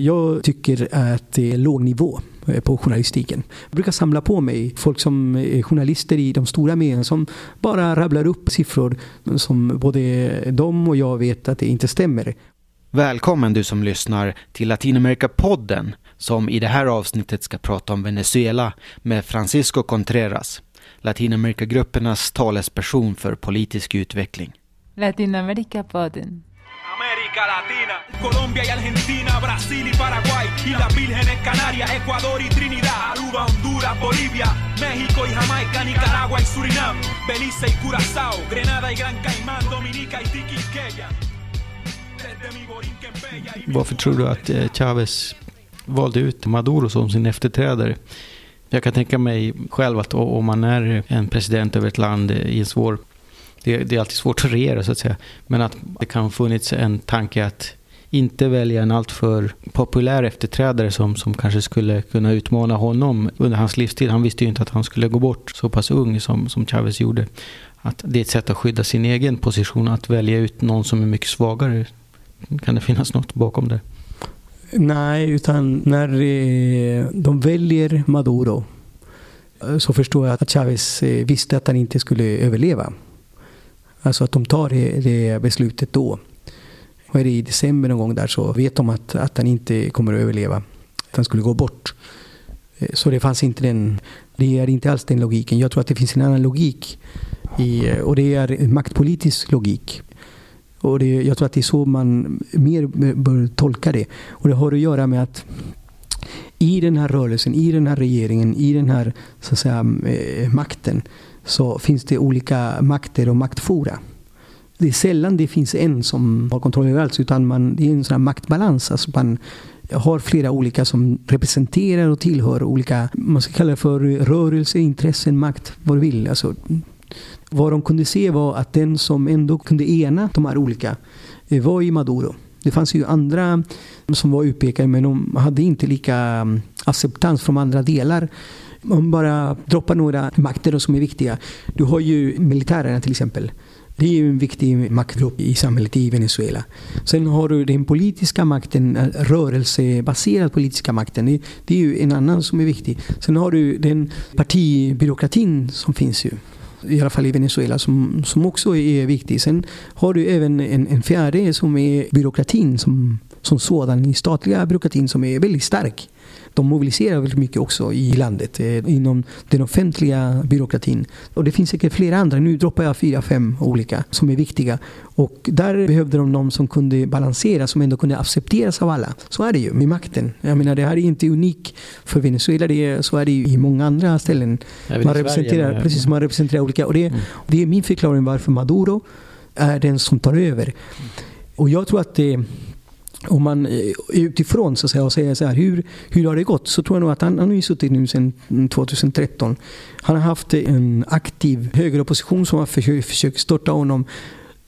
Jag tycker att det är låg nivå eh, på journalistiken. Jag brukar samla på mig folk som är journalister i de stora medierna som bara rabblar upp siffror som både de och jag vet att det inte stämmer. Välkommen du som lyssnar till Latinamerika-podden som i det här avsnittet ska prata om Venezuela med Francisco Contreras, Latinamerikagruppernas talesperson för politisk utveckling. Latinamerika-podden. América Latina, Colombia y Argentina, Brasil y Paraguay, y las vírgenes Canarias, Ecuador y Trinidad, Aruba, Honduras, Bolivia, México y Jamaica, Nicaragua y Surinam, Belice y Curazao, Grenada y Gran Caimán, Dominica y Tiquisqueya. Varför tror du att eh, Chávez valde ut Maduro som sin efterträdare? Jag kan tänka mig själv att om man är en president över ett land eh, i en svår... Det, det är alltid svårt att regera så att säga. Men att det kan ha funnits en tanke att inte välja en alltför populär efterträdare som, som kanske skulle kunna utmana honom under hans livstid. Han visste ju inte att han skulle gå bort så pass ung som, som Chavez gjorde. Att det är ett sätt att skydda sin egen position, att välja ut någon som är mycket svagare. Kan det finnas något bakom det? Nej, utan när eh, de väljer Maduro eh, så förstår jag att Chavez eh, visste att han inte skulle överleva. Alltså att de tar det, det beslutet då. Och är det i december någon gång där så vet de att, att han inte kommer att överleva. Att han skulle gå bort. Eh, så det fanns inte den, det är inte alls den logiken. Jag tror att det finns en annan logik. I, och det är en maktpolitisk logik. Och det, jag tror att det är så man mer bör tolka det. Och det har att göra med att i den här rörelsen, i den här regeringen, i den här så att säga, eh, makten så finns det olika makter och maktfora. Det är sällan det finns en som har kontroll över allt utan man, det är en sån här maktbalans. Alltså man har flera olika som representerar och tillhör olika, man ska kalla det för rörelse, intressen, makt, vad du vill. Alltså, vad de kunde se var att den som ändå kunde ena de här olika eh, var i Maduro. Det fanns ju andra som var utpekade men de hade inte lika mm, acceptans från andra delar. Om bara droppar några makter som är viktiga. Du har ju militärerna till exempel. Det är ju en viktig maktgrupp i samhället i Venezuela. Sen har du den politiska makten, eh, rörelsebaserad politiska makten. Det, det är ju en annan som är viktig. Sen har du den partibyråkratin som finns ju i alla fall i Venezuela, som, som också är viktig. Sen har du även en, en fjärde som är byråkratin som, som sådan, den statliga byråkratin som är väldigt stark. De mobiliserar väldigt mycket också i landet eh, inom den offentliga byråkratin. Och det finns säkert flera andra. Nu droppar jag fyra, fem olika som är viktiga. Och där behövde de någon som kunde balansera, som ändå kunde accepteras av alla. Så är det ju med makten. Jag menar, det här är inte unikt för Venezuela. Det är, så är det ju i många andra ställen. Man Sverige, representerar, men- precis, man representerar olika. Och det, det är min förklaring varför Maduro är den som tar över. Och jag tror att det om man eh, utifrån så att säga, och säger så här, hur, hur har det gått? Så tror jag nog att han, han har suttit nu sedan mm, 2013. Han har haft en aktiv högeropposition som har försökt, försökt störta honom.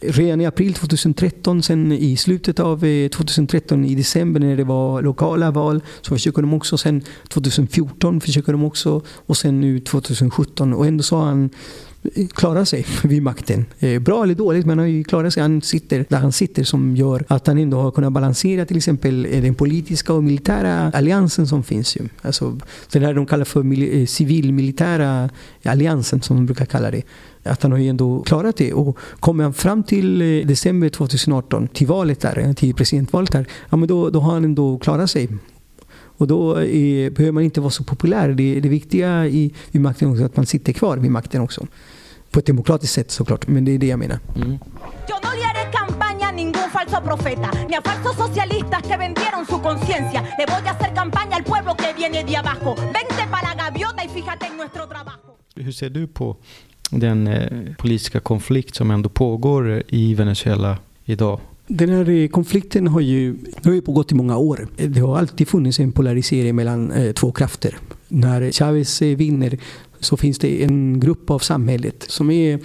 Redan i april 2013, sen i slutet av eh, 2013 i december när det var lokala val så försöker de också. Sen 2014 försöker de också och sen nu 2017 och ändå så har han klarar sig vid makten. Eh, bra eller dåligt men han har ju klarat sig. Han sitter där han sitter som gör att han ändå har kunnat balansera till exempel eh, den politiska och militära alliansen som finns ju. Alltså, det där de kallar för eh, civil-militära alliansen som de brukar kalla det. Att han har ju ändå klarat det. Och kommer han fram till december 2018, till valet där, till presidentvalet där, ja men då, då har han ändå klarat sig. Och då eh, behöver man inte vara så populär. Det, det viktiga i, i makten också är att man sitter kvar vid makten också. På ett demokratiskt sätt såklart, men det är det jag menar. A ningún falso profeta, ni a falsos socialistas que vendieron su conciencia. Le voy a hacer campaña al pueblo que viene de abajo. Vente para Gaviota y fíjate en nuestro trabajo. Hur ser du på den eh, politiska konflikt som ändå pågår i Venezuela idag? Den här eh, konflikten har ju, har ju pågått i många år. Det har alltid funnits en polarisering mellan eh, två krafter. När Chavez eh, vinner så finns det en grupp av samhället som är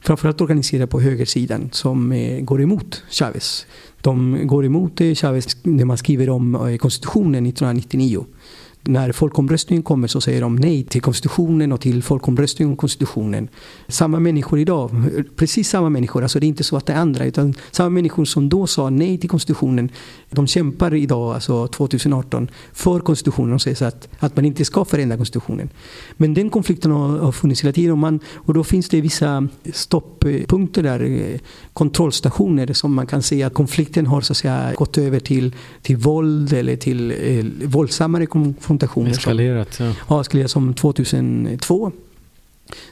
framförallt organiserad på högersidan som eh, går emot Chavez. De går emot eh, Chavez när man skriver om eh, konstitutionen 1999. När folkomröstningen kommer så säger de nej till konstitutionen och till folkomröstningen om konstitutionen. Samma människor idag, precis samma människor, alltså det är inte så att det är andra, utan samma människor som då sa nej till konstitutionen, de kämpar idag, alltså 2018, för konstitutionen och säger så att, att man inte ska förändra konstitutionen. Men den konflikten har, har funnits hela tiden och, man, och då finns det vissa stopppunkter där, kontrollstationer som man kan se att konflikten har så att säga gått över till, till våld eller till eh, våldsammare konfrontationer. Eskalerat. Ja. Ja, eskalerat som 2002.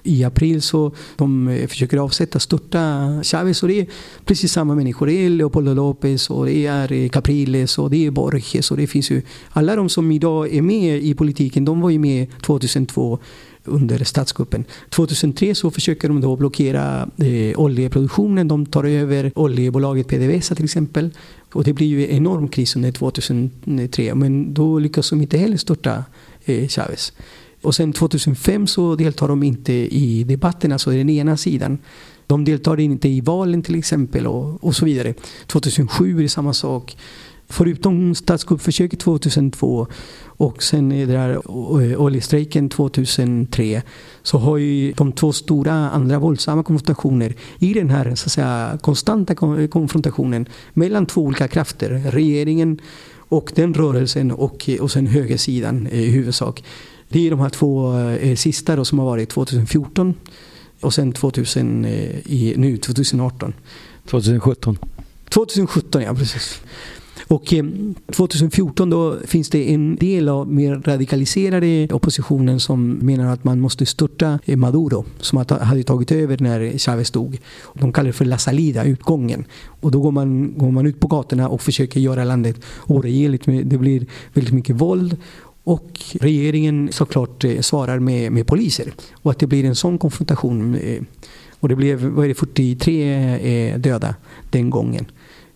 I april så de eh, försöker avsätta, störta Chavez och det är precis samma människor. Det är Leopoldo López och det är eh, Capriles och det är Borges och det finns ju alla de som idag är med i politiken, de var ju med 2002 under statskuppen. 2003 så försöker de då blockera eh, oljeproduktionen. De tar över oljebolaget PDVSA till exempel. Och det blir ju en enorm kris under 2003. Men då lyckas de inte heller störta eh, Chavez. Och sen 2005 så deltar de inte i debatterna, så alltså den ena sidan. De deltar inte i valen till exempel och, och så vidare. 2007 är det samma sak. Förutom statskuppförsöket 2002 och sen är det där oljestrejken 2003 så har ju de två stora andra våldsamma konfrontationer i den här så att säga, konstanta konfrontationen mellan två olika krafter, regeringen och den rörelsen och, och sen högersidan i huvudsak. Det är de här två eh, sista då, som har varit 2014 och sen 2000, eh, i, nu 2018. 2017. 2017 ja, precis. Och eh, 2014 då finns det en del av mer radikaliserade oppositionen som menar att man måste störta eh, Maduro som hade tagit över när Chavez dog. De kallar det för La Salida, utgången. Och då går man, går man ut på gatorna och försöker göra landet oregerligt. Det blir väldigt mycket våld och regeringen såklart eh, svarar med, med poliser. Och att det blir en sån konfrontation. Och det blev vad är det, 43 döda den gången.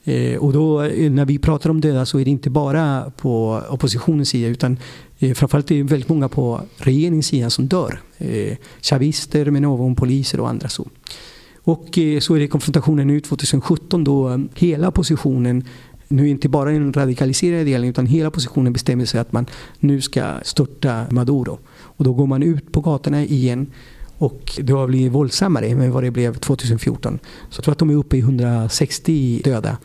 Eh, och då eh, när vi pratar om döda så är det inte bara på oppositionens sida utan eh, framförallt är det väldigt många på regeringens sida som dör. Chavister, men även poliser och andra så. Och så är det konfrontationen nu 2017 då hela oppositionen nu inte bara den radikaliserade delen utan hela positionen bestämmer sig att man nu ska störta Maduro. Och då går man ut på gatorna igen och det har blivit våldsammare än vad det blev 2014. Så jag tror att de är uppe i 160 döda.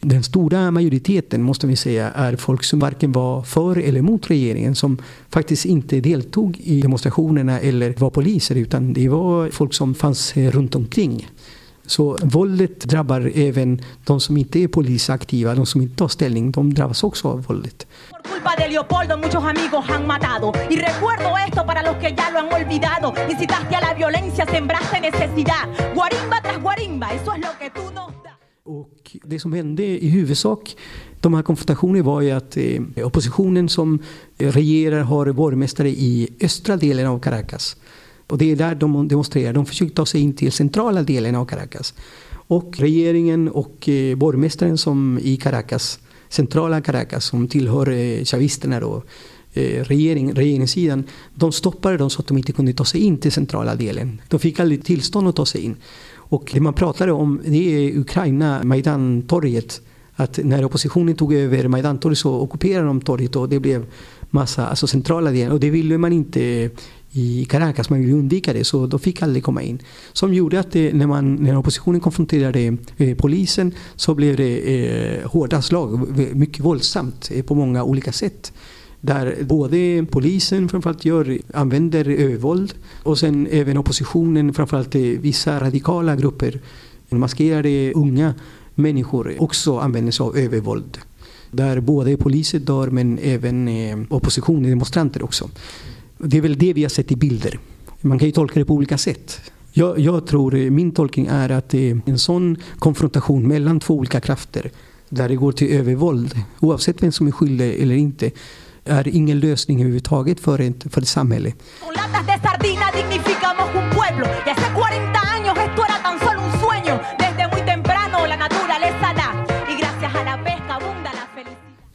Den stora majoriteten måste vi säga är folk som varken var för eller emot regeringen som faktiskt inte deltog i demonstrationerna eller var poliser utan det var folk som fanns runt omkring. Så våldet drabbar även de som inte är polisaktiva, de som inte tar ställning, de drabbas också av våldet. Culpa de Leopoldo muchos amigos han matado Y recuerdo esto para los que ya lo han olvidado Incitaste a la violencia, sembraste necesidad Guarimba tras guarimba, eso es lo que tú nos das Och det som hände i huvudsak de här konfrontationerna var ju att eh, oppositionen som regerar har borgmästare i östra delen av Caracas. Och det är där de demonstrerar. De försöker ta sig in till centrala delen av Caracas. Och regeringen och eh, borgmästaren som i Caracas, centrala Caracas, som tillhör eh, chavisterna då, eh, regering, regeringssidan, de stoppade dem så att de inte kunde ta sig in till centrala delen. De fick aldrig tillstånd att ta sig in. Och det man pratade om det är Ukraina, Majdan-torget. Att när oppositionen tog över Majdan-torget så ockuperade de torget och det blev massa, alltså centrala delen. Och det ville man inte i Caracas. Man ville undvika det så de fick aldrig komma in. Som gjorde att det, när, man, när oppositionen konfronterade eh, polisen så blev det eh, hårda slag. Mycket våldsamt eh, på många olika sätt. Där både polisen framförallt gör, använder övervåld och sen även oppositionen, framförallt eh, vissa radikala grupper, maskerade unga människor eh, också använder sig av övervåld. Där både poliser dör men även eh, oppositionen, demonstranter också. Det är väl det vi har sett i bilder. Man kan ju tolka det på olika sätt. Jag, jag tror, eh, min tolkning är att det är en sån konfrontation mellan två olika krafter där det går till övervåld, oavsett vem som är skyldig eller inte, är ingen lösning överhuvudtaget för ett, för ett samhälle.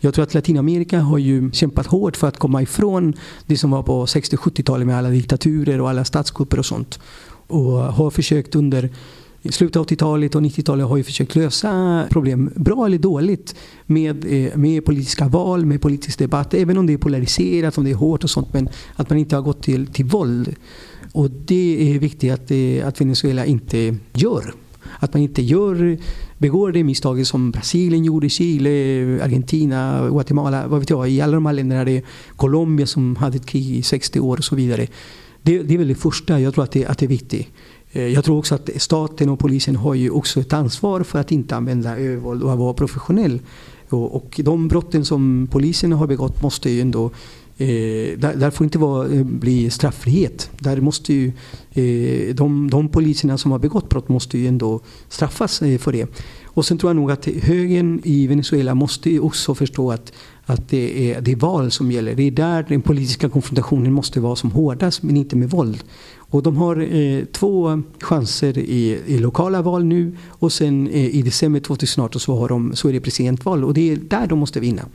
Jag tror att Latinamerika har ju kämpat hårt för att komma ifrån det som var på 60-70-talet med alla diktaturer och alla statskupper och sånt. Och har försökt under i slutet av 80-talet och 90-talet har ju försökt lösa problem, bra eller dåligt, med, eh, med politiska val, med politisk debatt. Även om det är polariserat, om det är hårt och sånt. Men att man inte har gått till, till våld. Och det är viktigt att, eh, att Venezuela inte gör. Att man inte gör, begår det misstaget som Brasilien gjorde, Chile, Argentina, Guatemala, vad vet jag, i alla de här länderna. Det är Colombia som hade ett krig i 60 år och så vidare. Det, det är väl det första, jag tror att det, att det är viktigt. Eh, jag tror också att staten och polisen har ju också ett ansvar för att inte använda övervåld och att vara professionell. Och, och de brotten som polisen har begått måste ju ändå Eh, där, där, får inte vara, eh, bli straffrihet. Där måste ju, eh, de, de poliserna som har begått brott måste ju ändå straffas eh, för det. Och sen tror jag nog att högern i Venezuela måste också förstå att, att det, är, det är val som gäller. Det är där den politiska konfrontationen måste vara som hårdast men inte med våld. Och de har eh, två chanser i, i, lokala val nu och sen eh, i december 2018 så, har de, så är det presidentval och det är där de måste vinna.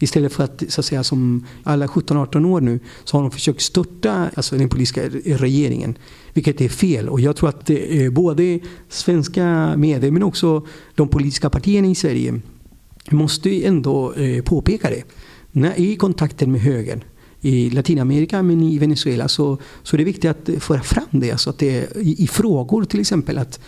Istället för att, så att säga, som alla 17-18 år nu så har de försökt störta alltså, den politiska regeringen. Vilket är fel och jag tror att eh, både svenska medier men också de politiska partierna i Sverige måste ändå eh, påpeka det. När, I kontakten med högern i Latinamerika men i Venezuela så, så är det viktigt att föra fram det. Alltså att det i, i frågor till exempel att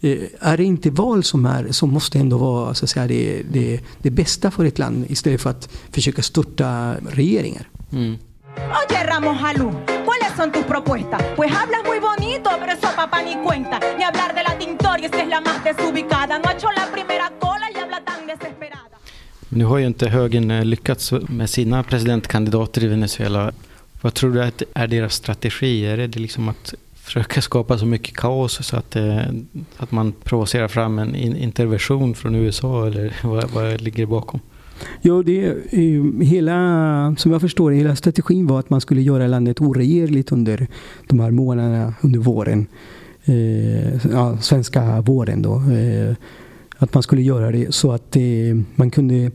eh, är det inte val som, är, som måste ändå vara så att säga, det, det, det bästa för ett land istället för att försöka störta regeringar? Mm. Oye Ramos Alú, ¿cuáles son tus propuestas? Pues hablas muy bonito, pero eso papá ni cuenta. Ni hablar de la Tintorius, que es la más desubicada. No ha hecho la primera cola nu har ju inte högern eh, lyckats med sina presidentkandidater i Venezuela. Vad tror du att är deras strategi? Är det liksom att försöka skapa så mycket kaos så att, eh, att man provocerar fram en intervention från USA eller vad, vad ligger bakom? Ja, det, hela, som jag förstår hela strategin var att man skulle göra landet oregerligt under de här månaderna under våren. Eh, ja, svenska våren då. Eh, att man skulle göra det så att man kunde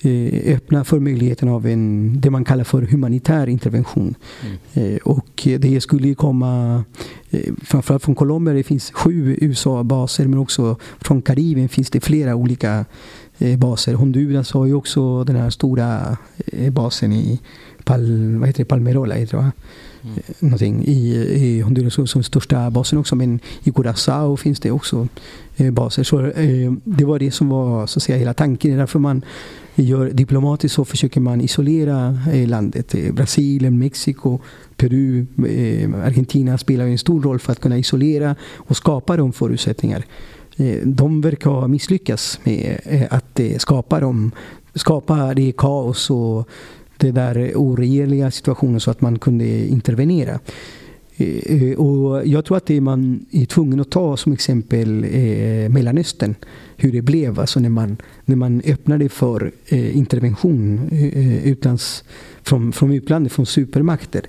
eh, öppna för möjligheten av en, det man kallar för humanitär intervention. Mm. Eh, och det skulle komma eh, framförallt från Colombia. Det finns sju USA-baser men också från Karibien finns det flera olika baser. Honduras har ju också den här stora basen i Pal, vad heter det, Palmerola. Heter det, Mm. Någonting i, i Honduras som största basen också. Men i Curaçao finns det också Eh, baser. Så eh, det var det som var så att säga hela tanken. Därför man gör diplomatiskt så försöker man isolera eh, landet. Brasilien, Mexiko, Peru, Argentina spelar en stor roll för att kunna isolera och skapa de förutsättningar. De verkar ha misslyckats med att skapa, dem, skapa det kaos och den där oregerliga situationen så att man kunde intervenera. Eh, eh, och jag tror att det man är tvungen att ta som exempel eh, Mellanöstern. Hur det blev alltså när man, när man öppnade för eh, intervention eh, utlands, från, från utlandet, från supermakter.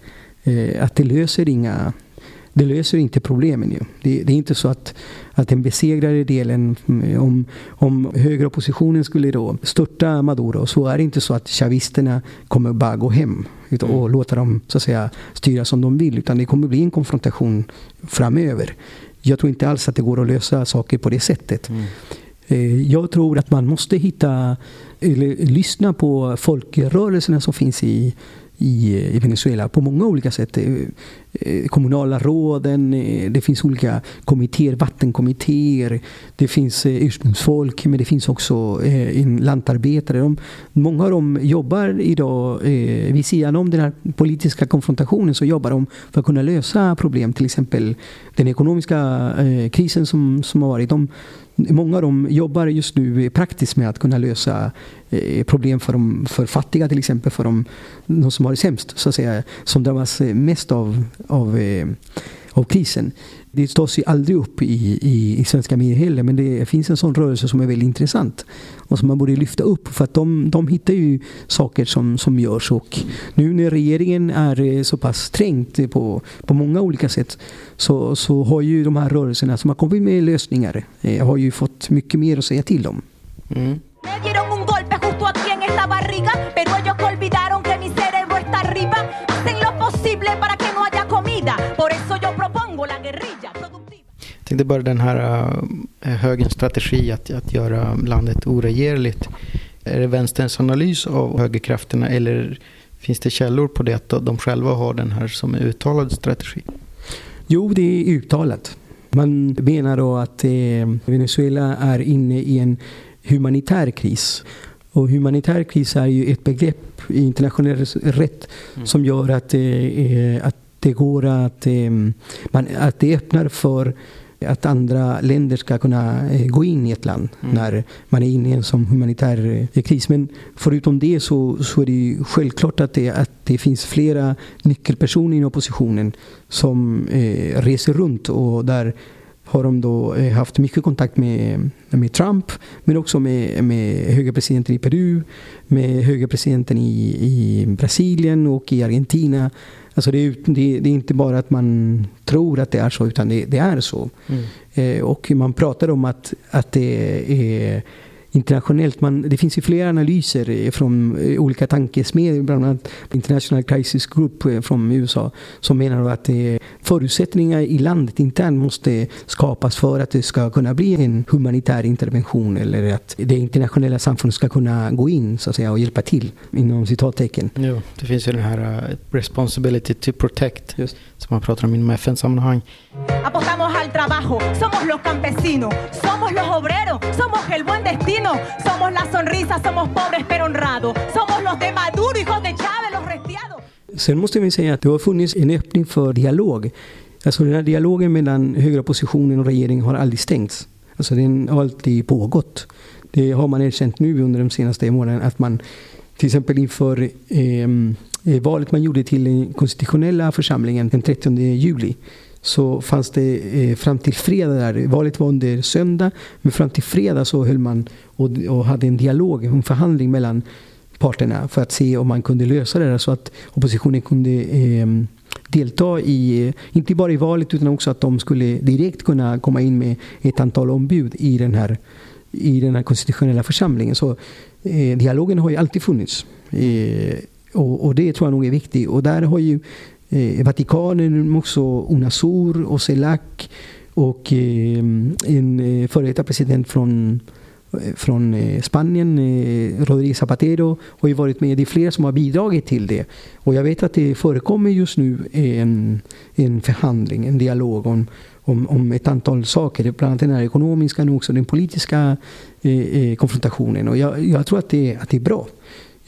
Att det löser inga det löser inte problemen. Ju. Det, det, är inte så att, att den besegrade delen, mm, om, om högeroppositionen skulle då störta Maduro, så är det inte så att chavisterna kommer bara gå hem och mm. låta dem så att säga, styra som de vill. Utan det kommer bli en konfrontation framöver. Jag tror inte alls att det går att lösa saker på det sättet. Mm. Eh, jag tror att man måste hitta, eller lyssna på folkrörelserna som finns i i, eh, i Venezuela på många olika sätt. Eh, eh, kommunala råden, det finns olika kommittéer, vattenkommittéer, det finns ursprungsfolk men det finns också lantarbetare. De, många av dem jobbar idag vid sidan om den här politiska konfrontationen så jobbar de för att kunna lösa problem. Till exempel den ekonomiska krisen som, som har varit. De, Många av dem jobbar just nu praktiskt med att kunna lösa eh, problem för, de, för fattiga till exempel, för de, de som har det sämst, så att säga, som drabbas mest av, av, eh, av krisen. Det tas ju aldrig upp i, i, i svenska medier heller men det finns en sån rörelse som är väldigt intressant och som man borde lyfta upp för att de, de hittar ju saker som, som görs och nu när regeringen är eh, så pass trängt på, på många olika sätt så, så har ju de här rörelserna som har kommit med lösningar eh, har ju fått mycket mer att säga till om. Mm. Det bara den här uh, högerns strategi att, att göra landet oregerligt? Är det vänsterns analys av högerkrafterna eller finns det källor på det att de själva har den här som uttalad strategi? Jo, det är uttalat. Man menar då att eh, Venezuela är inne i en humanitär kris. Och humanitär kris är ju ett begrepp i internationell rätt mm. som gör att, eh, att det går att, eh, man, att det öppnar för att andra länder ska kunna eh, gå in i ett land mm. när man är inne i en sån humanitär eh, kris. Men förutom det så, så är det självklart att det, att det finns flera nyckelpersoner i oppositionen som eh, reser runt och där har de då eh, haft mycket kontakt med, med Trump men också med, med högerpresidenten i Peru, med högerpresidenten i, i Brasilien och i Argentina. Alltså det, är, det, det, är inte bara att man tror att det är så, utan det, det är så. Mm. Eh, och man pratar om att, att det är internationellt. Man, det finns ju flera analyser från eh, olika tankesmedjor, bland annat International Crisis Group eh, från USA, som menar att förutsättningar i landet internt måste skapas för att det ska kunna bli en humanitär intervention eller att det internationella samfundet ska kunna gå in så att säga, och hjälpa till inom citattecken. Jo, det finns ju den här uh, responsibility to protect Just. som man pratar om inom FN-sammanhang. Apostamos al trabajo, somos los campesinos, somos los obreros, somos el buen destino, somos la sonrisa, somos pobres pero honrados, somos los de Maduro, hijos de Chávez, los restiados. Sen måste vi säga att det har funnits en öppning för dialog. Alltså den här dialogen mellan högeroppositionen och regeringen har aldrig stängts. Alltså den har alltid pågått. Det har man erkänt nu under de senaste månaderna att man till exempel inför ehm, eh, valet man gjorde till den konstitutionella församlingen den 30 juli så fanns det eh, fram till fredag där, valet var under söndag, men fram till fredag så höll man och, och hade en dialog, en förhandling mellan parterna för att se om man kunde lösa det där så att oppositionen kunde eh, delta i, inte bara i valet utan också att de skulle direkt kunna komma in med ett antal ombud i den här, i den här konstitutionella församlingen. Så eh, dialogen har ju alltid funnits. Eh, och, och, det tror jag nog är viktigt. Och där har ju eh, Vatikanen, också Unasur och CELAC och eh, en eh, före detta president från eh, från eh, Spanien, Rodrigo Rodríguez Zapatero, har ju varit med. Det är flera som har bidragit till det. Och jag vet att det förekommer just nu en, en förhandling, en dialog om, om, om ett antal saker. Bland annat den här ekonomiska men också den politiska eh, konfrontationen. Och jag, jag tror att det, att det är bra.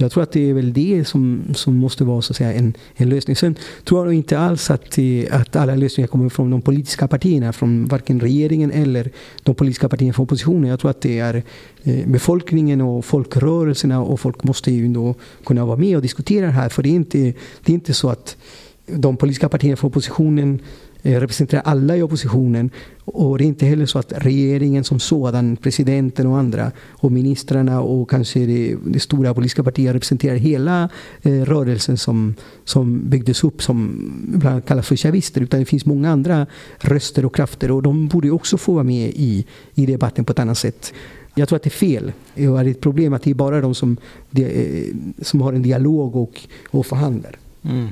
Jag tror att det är väl det som, som måste vara så att säga, en, en lösning. Sen tror jag inte alls att, att alla lösningar kommer från de politiska partierna, från varken regeringen eller de politiska partierna från oppositionen. Jag tror att det är eh, befolkningen och folkrörelserna och folk måste ju ändå kunna vara med och diskutera det här. För det är inte, det är inte så att de politiska partierna från oppositionen representerar alla i oppositionen. Och det är inte heller så att regeringen som sådan, presidenten och andra och ministrarna och kanske det, det stora politiska partiet representerar hela eh, rörelsen som, som byggdes upp som ibland kallas för chavister. Utan det finns många andra röster och krafter och de borde också få vara med i, i debatten på ett annat sätt. Jag tror att det är fel. Det är ett problem att det är bara de som, de, eh, som har en dialog och, och förhandlar. Mm.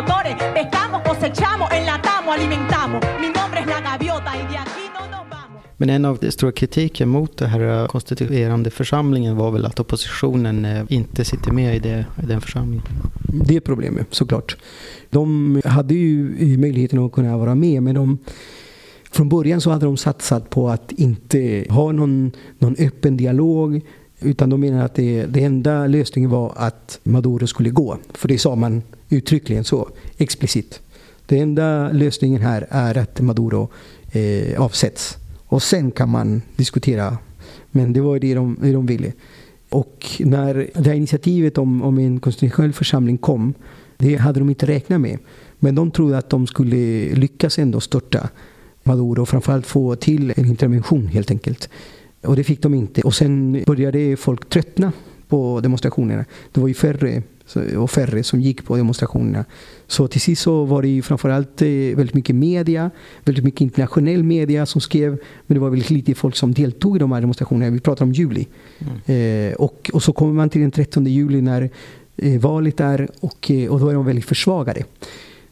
Motores, pescamos, cosechamos, enlatamos, alimentamos. Mi nombre es la gaviota y de aquí no nos vamos. Men en av de stora kritiken mot den här konstituerande församlingen var väl att oppositionen eh, inte sitter med i, det, i den församlingen? Det är problemet såklart. De hade ju möjligheten att kunna vara med men de från början så hade de satsat på att inte ha någon, någon öppen dialog utan de menar att det, det enda lösningen var att Maduro skulle gå. För det sa man uttryckligen så, explicit. Den enda lösningen här är att Maduro eh, avsätts. Och sen kan man diskutera. Men det var det de, det de ville. Och när det här initiativet om, om en konstitutionell församling kom, det hade de inte räknat med. Men de trodde att de skulle lyckas ändå störta Maduro och framförallt få till en intervention helt enkelt. Och det fick de inte. Och sen började folk tröttna på demonstrationerna. Det var ju färre och färre som gick på demonstrationerna. Så till sist så var det ju framförallt eh, väldigt mycket media, väldigt mycket internationell media som skrev, men det var väldigt lite folk som deltog i de här demonstrationerna. Vi pratar om juli. Mm. Eh, och, och så kommer man till den 13 juli när eh, valet är och, eh, och då är de väldigt försvagade.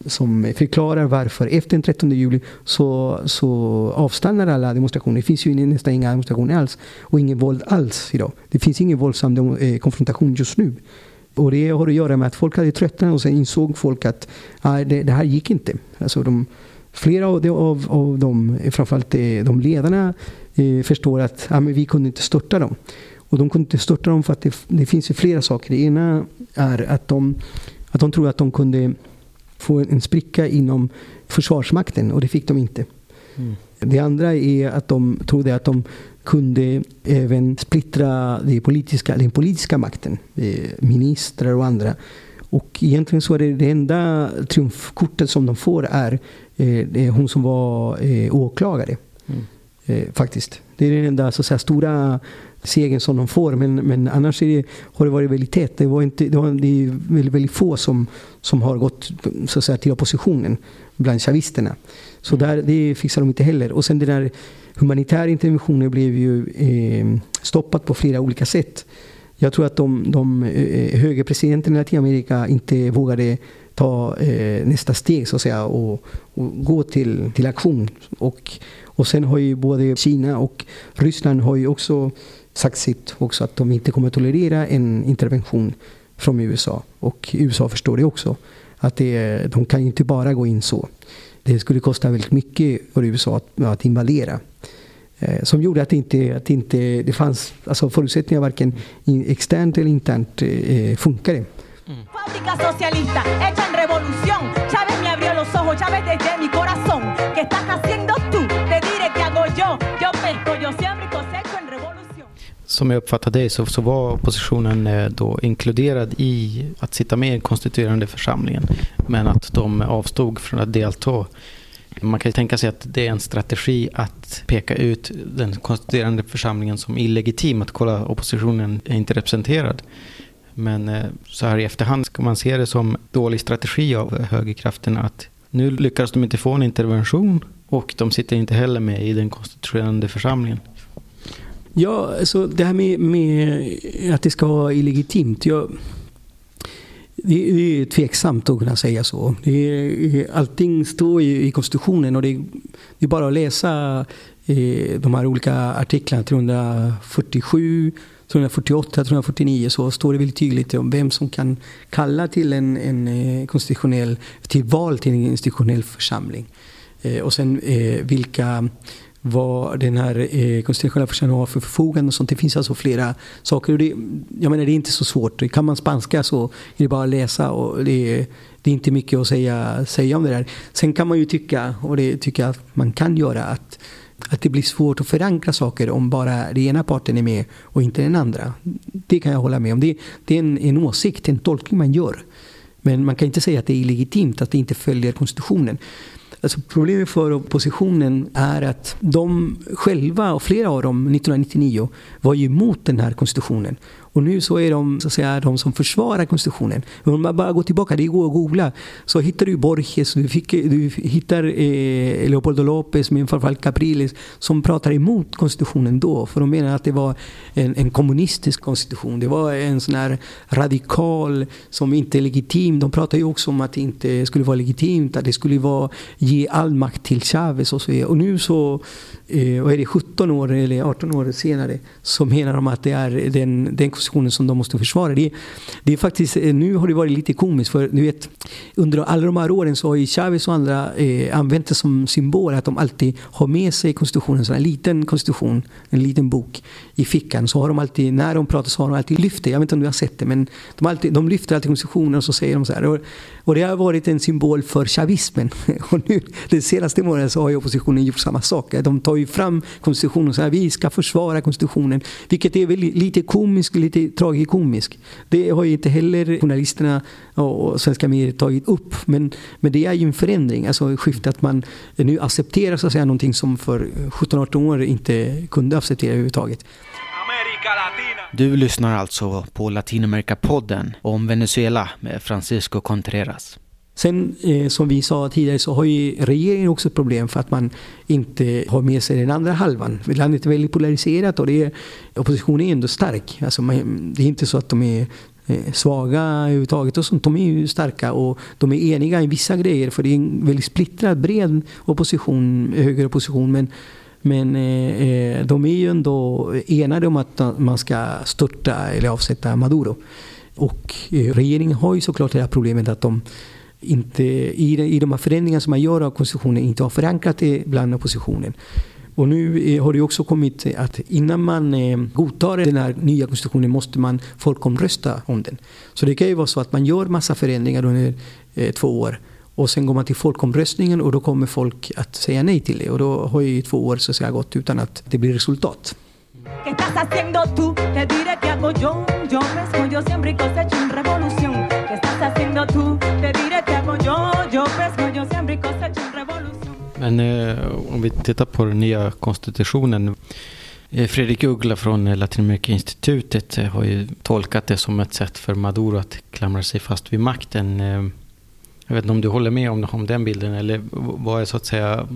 som förklarar varför efter den 13 juli så, så avstannar alla demonstrationer. Det finns ju nästan inga demonstrationer alls och ingen våld alls idag. Det finns ingen våldsam eh, konfrontation just nu. Och det har att göra med att folk hade tröttnat och sen insåg folk att ah, det, det här gick inte. Alltså de, flera av, de, av, av dem, framförallt de ledarna, eh, förstår att ah, men vi kunde inte störta dem. Och de kunde inte störta dem för att det, det finns ju flera saker. Det ena är att de, att de tror att de kunde få en spricka inom Försvarsmakten och det fick de inte. Mm. Det andra är att de trodde att de kunde även splittra det politiska, den politiska makten, ministrar och andra. Och egentligen så är det det enda triumfkortet som de får är, är eh, hon som var eh, åklagare. Mm. Eh, faktiskt. Det är den enda så att säga, stora segern som de får. Men, men annars det, har det varit väldigt tätt. Det, var inte, det, var, det är väldigt, väldigt få som, som har gått så att säga, till oppositionen bland chavisterna. Så där, det fixar de inte heller. Och sen den där humanitära interventionen blev ju eh, stoppat på flera olika sätt. Jag tror att de, de eh, högerpresidenterna i Latinamerika inte vågade ta eh, nästa steg så att säga och, och, gå till, till aktion. Och, och sen har ju både Kina och Ryssland har ju också sagt sitt också att de inte kommer tolerera en intervention från USA. Och USA förstår det också. Att det, de kan ju inte bara gå in så. Det skulle kosta väldigt mycket för USA att, att invadera. Eh, som gjorde att det inte, att inte det fanns alltså förutsättningar varken externt eller internt eh, funkade. Mm. Fábrica som jag uppfattar dig så, så var oppositionen eh, då inkluderad i att sitta med i den konstituerande församlingen. Men att de avstod från att delta man kan tänka sig att det är en strategi att peka ut den konstituerande församlingen som illegitim. Att kolla oppositionen är inte representerad. Men eh, så här i efterhand ska man se det som dålig strategi av högerkrafterna att nu lyckas de inte få en intervention och de sitter inte heller med i den konstituerande församlingen. Ja, alltså det här med, med att det ska vara illegitimt. Jag, det är tveksamt att kunna säga så. Det allting står ju i konstitutionen och det är, det är bara att läsa eh, de här olika artiklarna 347 348, 349 så står det väldigt tydligt om vem som kan kalla till en, en eh, konstitutionell, till val till en institutionell församling. Eh, och sen eh, vilka vad den här eh, konstitutionella församlingen har för förfogande och sånt. Det finns alltså flera saker. Och det, jag menar, det är inte så svårt. Kan man spanska så är det bara att läsa och det, det är inte mycket att säga, säga om det där. Sen kan man ju tycka, och det tycker jag att man kan göra, att att det blir svårt att förankra saker om bara den ena parten är med och inte den andra. Det kan jag hålla med om. Det, det är en, en åsikt, en tolkning man gör. Men man kan inte säga att det är illegitimt att det inte följer konstitutionen. Alltså problemet för oppositionen är att de själva, och flera av dem 1999, var ju emot den här konstitutionen. Och nu så är de, så att säga, de som försvarar konstitutionen. Om man bara går tillbaka, det går att googla, så hittar du Borges, du, fick, du hittar eh, Leopoldo López, men framförallt Capriles, som pratar emot konstitutionen då. För de menar att det var en, en kommunistisk konstitution. Det var en sån här radikal som inte är legitim. De pratar ju också om att det inte skulle vara legitimt, att det skulle vara ge all makt till Chavez och så vidare. Och nu så, eh, vad är det, 17 år eller 18 år senare, så menar de att det är den, den konstitutionen som de måste försvara. Det, det är faktiskt, eh, nu har det varit lite komiskt för du vet, under alla de här åren så har ju Chavez och andra eh, använt det som symbol att de alltid har med sig konstitutionen, en liten konstitution, en liten bok i fickan. Så har de alltid, när de pratar så har de alltid lyft det. Jag vet inte om du har sett det men de, alltid, de lyfter alltid konstitutionen och så säger de så här. Och, och det har varit en symbol för chavismen. Och nu, den senaste månaden så har ju oppositionen gjort samma sak. De tar ju fram konstitutionen och att vi ska försvara konstitutionen. Vilket är väldigt, lite komiskt, lite tragikomiskt. Det har ju inte heller journalisterna och svenska medier tagit upp. Men, men det är ju en förändring, alltså skifte att man nu accepterar så att säga någonting som för 17-18 år inte kunde acceptera överhuvudtaget. Du lyssnar alltså på Latinamerika-podden om Venezuela med Francisco Contreras. Sen eh, som vi sa tidigare så har ju regeringen också ett problem för att man inte har med sig den andra halvan. Landet är väldigt polariserat och det är, oppositionen är ändå stark. Alltså man, det är inte så att de är eh, svaga överhuvudtaget och sånt. De är ju starka och de är eniga i vissa grejer för det är en väldigt splittrad, bred opposition, högeropposition. Men, men eh, eh, de är ju ändå enade om att man ska störta eller avsätta Maduro. Och eh, regeringen har ju såklart det här problemet att de inte, i, de, i de här förändringarna som man gör av konstitutionen inte har förankrat det bland oppositionen. Och nu eh, har det också kommit att innan man eh, godtar den här nya konstitutionen måste man folkomrösta om den. Så det kan ju vara så att man gör massa förändringar under eh, två år och sen går man till folkomröstningen och då kommer folk att säga nej till det. Och då har ju två år så att säga, gått utan att det blir resultat. Mm. Men eh, om vi tittar på den nya konstitutionen. Eh, Fredrik Uggla från eh, Latinamerika institutet eh, har ju tolkat det som ett sätt för Maduro att klamra sig fast vid makten. Jag vet inte om du håller med om, om den bilden eller vad är så att säga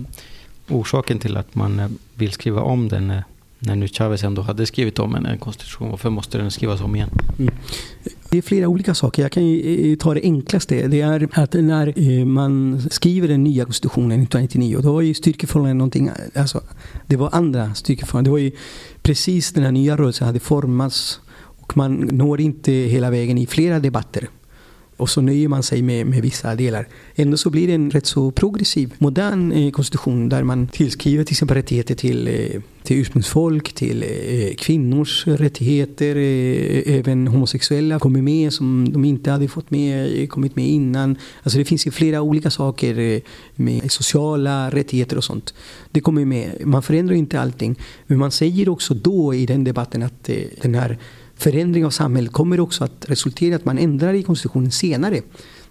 orsaken till att man vill skriva om den när nu Chavez ändå hade skrivit om en, en konstitution. Varför måste den skrivas om igen? Mm. Det är flera olika saker. Jag kan ju eh, ta det enklaste. Det är att när eh, man skriver den nya konstitutionen 1999 då var ju styrkeförhållandet någonting, alltså, det var andra styrkeförhållanden. Det var ju precis den här nya rörelsen hade formats och man når inte hela vägen i flera debatter och så nöjer man sig med, med vissa delar. Ändå så blir det en rätt så progressiv, modern eh, konstitution där man tillskriver till exempel rättigheter till, eh, till ursprungsfolk, till eh, kvinnors rättigheter, eh, eh, även homosexuella kommer med som de inte hade fått med, eh, kommit med innan. Alltså det finns ju flera olika saker med sociala rättigheter och sånt. Det kommer med. Man förändrar inte allting. Men man säger också då i den debatten att den här förändring av samhället kommer också att resultera i att man ändrar i konstitutionen senare.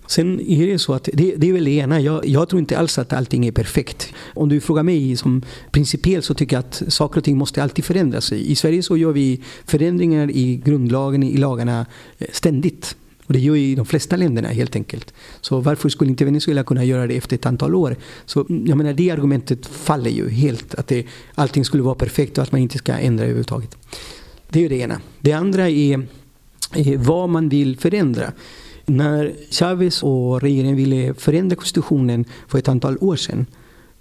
Sen är det så att det, det är väl det ena. Jag, jag, tror inte alls att allting är perfekt. Om du frågar mig som principiell så tycker jag att saker och ting måste alltid förändras. I Sverige så gör vi förändringar i grundlagen, i lagarna eh, ständigt. Och det gör ju i de flesta länderna helt enkelt. Så varför skulle inte Venezuela kunna göra det efter ett antal år? Så mm, jag menar det argumentet faller ju helt. Att det, allting skulle vara perfekt och att man inte ska ändra överhuvudtaget. Det är det ena. Det andra är, är vad man vill förändra. När Chavez och regeringen ville förändra konstitutionen för ett antal år sedan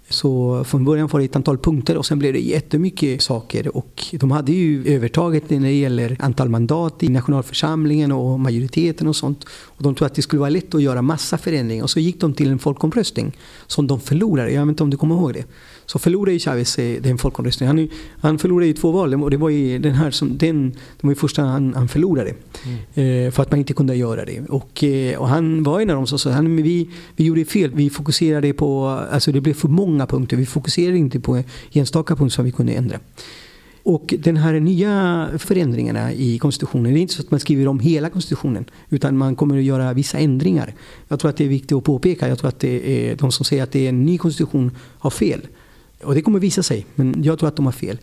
så från början var det ett antal punkter och sen blev det jättemycket saker. Och de hade ju övertaget när det gäller antal mandat i nationalförsamlingen och majoriteten och sånt. Och de trodde att det skulle vara lätt att göra massa förändringar. Och så gick de till en folkomröstning som de förlorade. Jag vet inte om du kommer ihåg det. Så förlorade Chavez eh, den folkomröstningen. Han, han förlorade ju två val och det var ju den här som, den, det var första han, han förlorade. Mm. Eh, för att man inte kunde göra det. Och, eh, och han var en av dem som sa att vi, vi gjorde fel. Vi fokuserade på, alltså det blev för många punkter. Vi fokuserade inte på enstaka punkter som vi kunde ändra. Och den här nya förändringarna i konstitutionen, det är inte så att man skriver om hela konstitutionen. Utan man kommer att göra vissa ändringar. Jag tror att det är viktigt att påpeka. Jag tror att det är, de som säger att det är en ny konstitution har fel. Och det kommer visa sig, men jag tror att de har fel.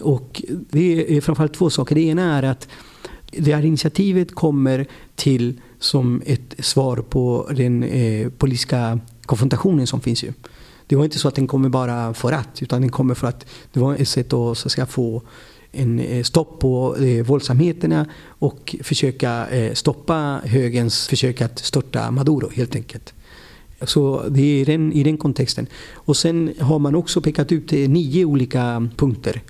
Och det är framförallt två saker. Det ena är att det här initiativet kommer till som ett svar på den eh, politiska konfrontationen som finns ju. Det var inte så att den kommer bara för att, utan den kommer för att det var ett sätt att, så att säga, få en eh, stopp på eh, våldsamheterna och försöka eh, stoppa högens försök att störta Maduro helt enkelt. Så det är den, i den kontexten. Och sen har man också pekat ut eh, nio olika punkter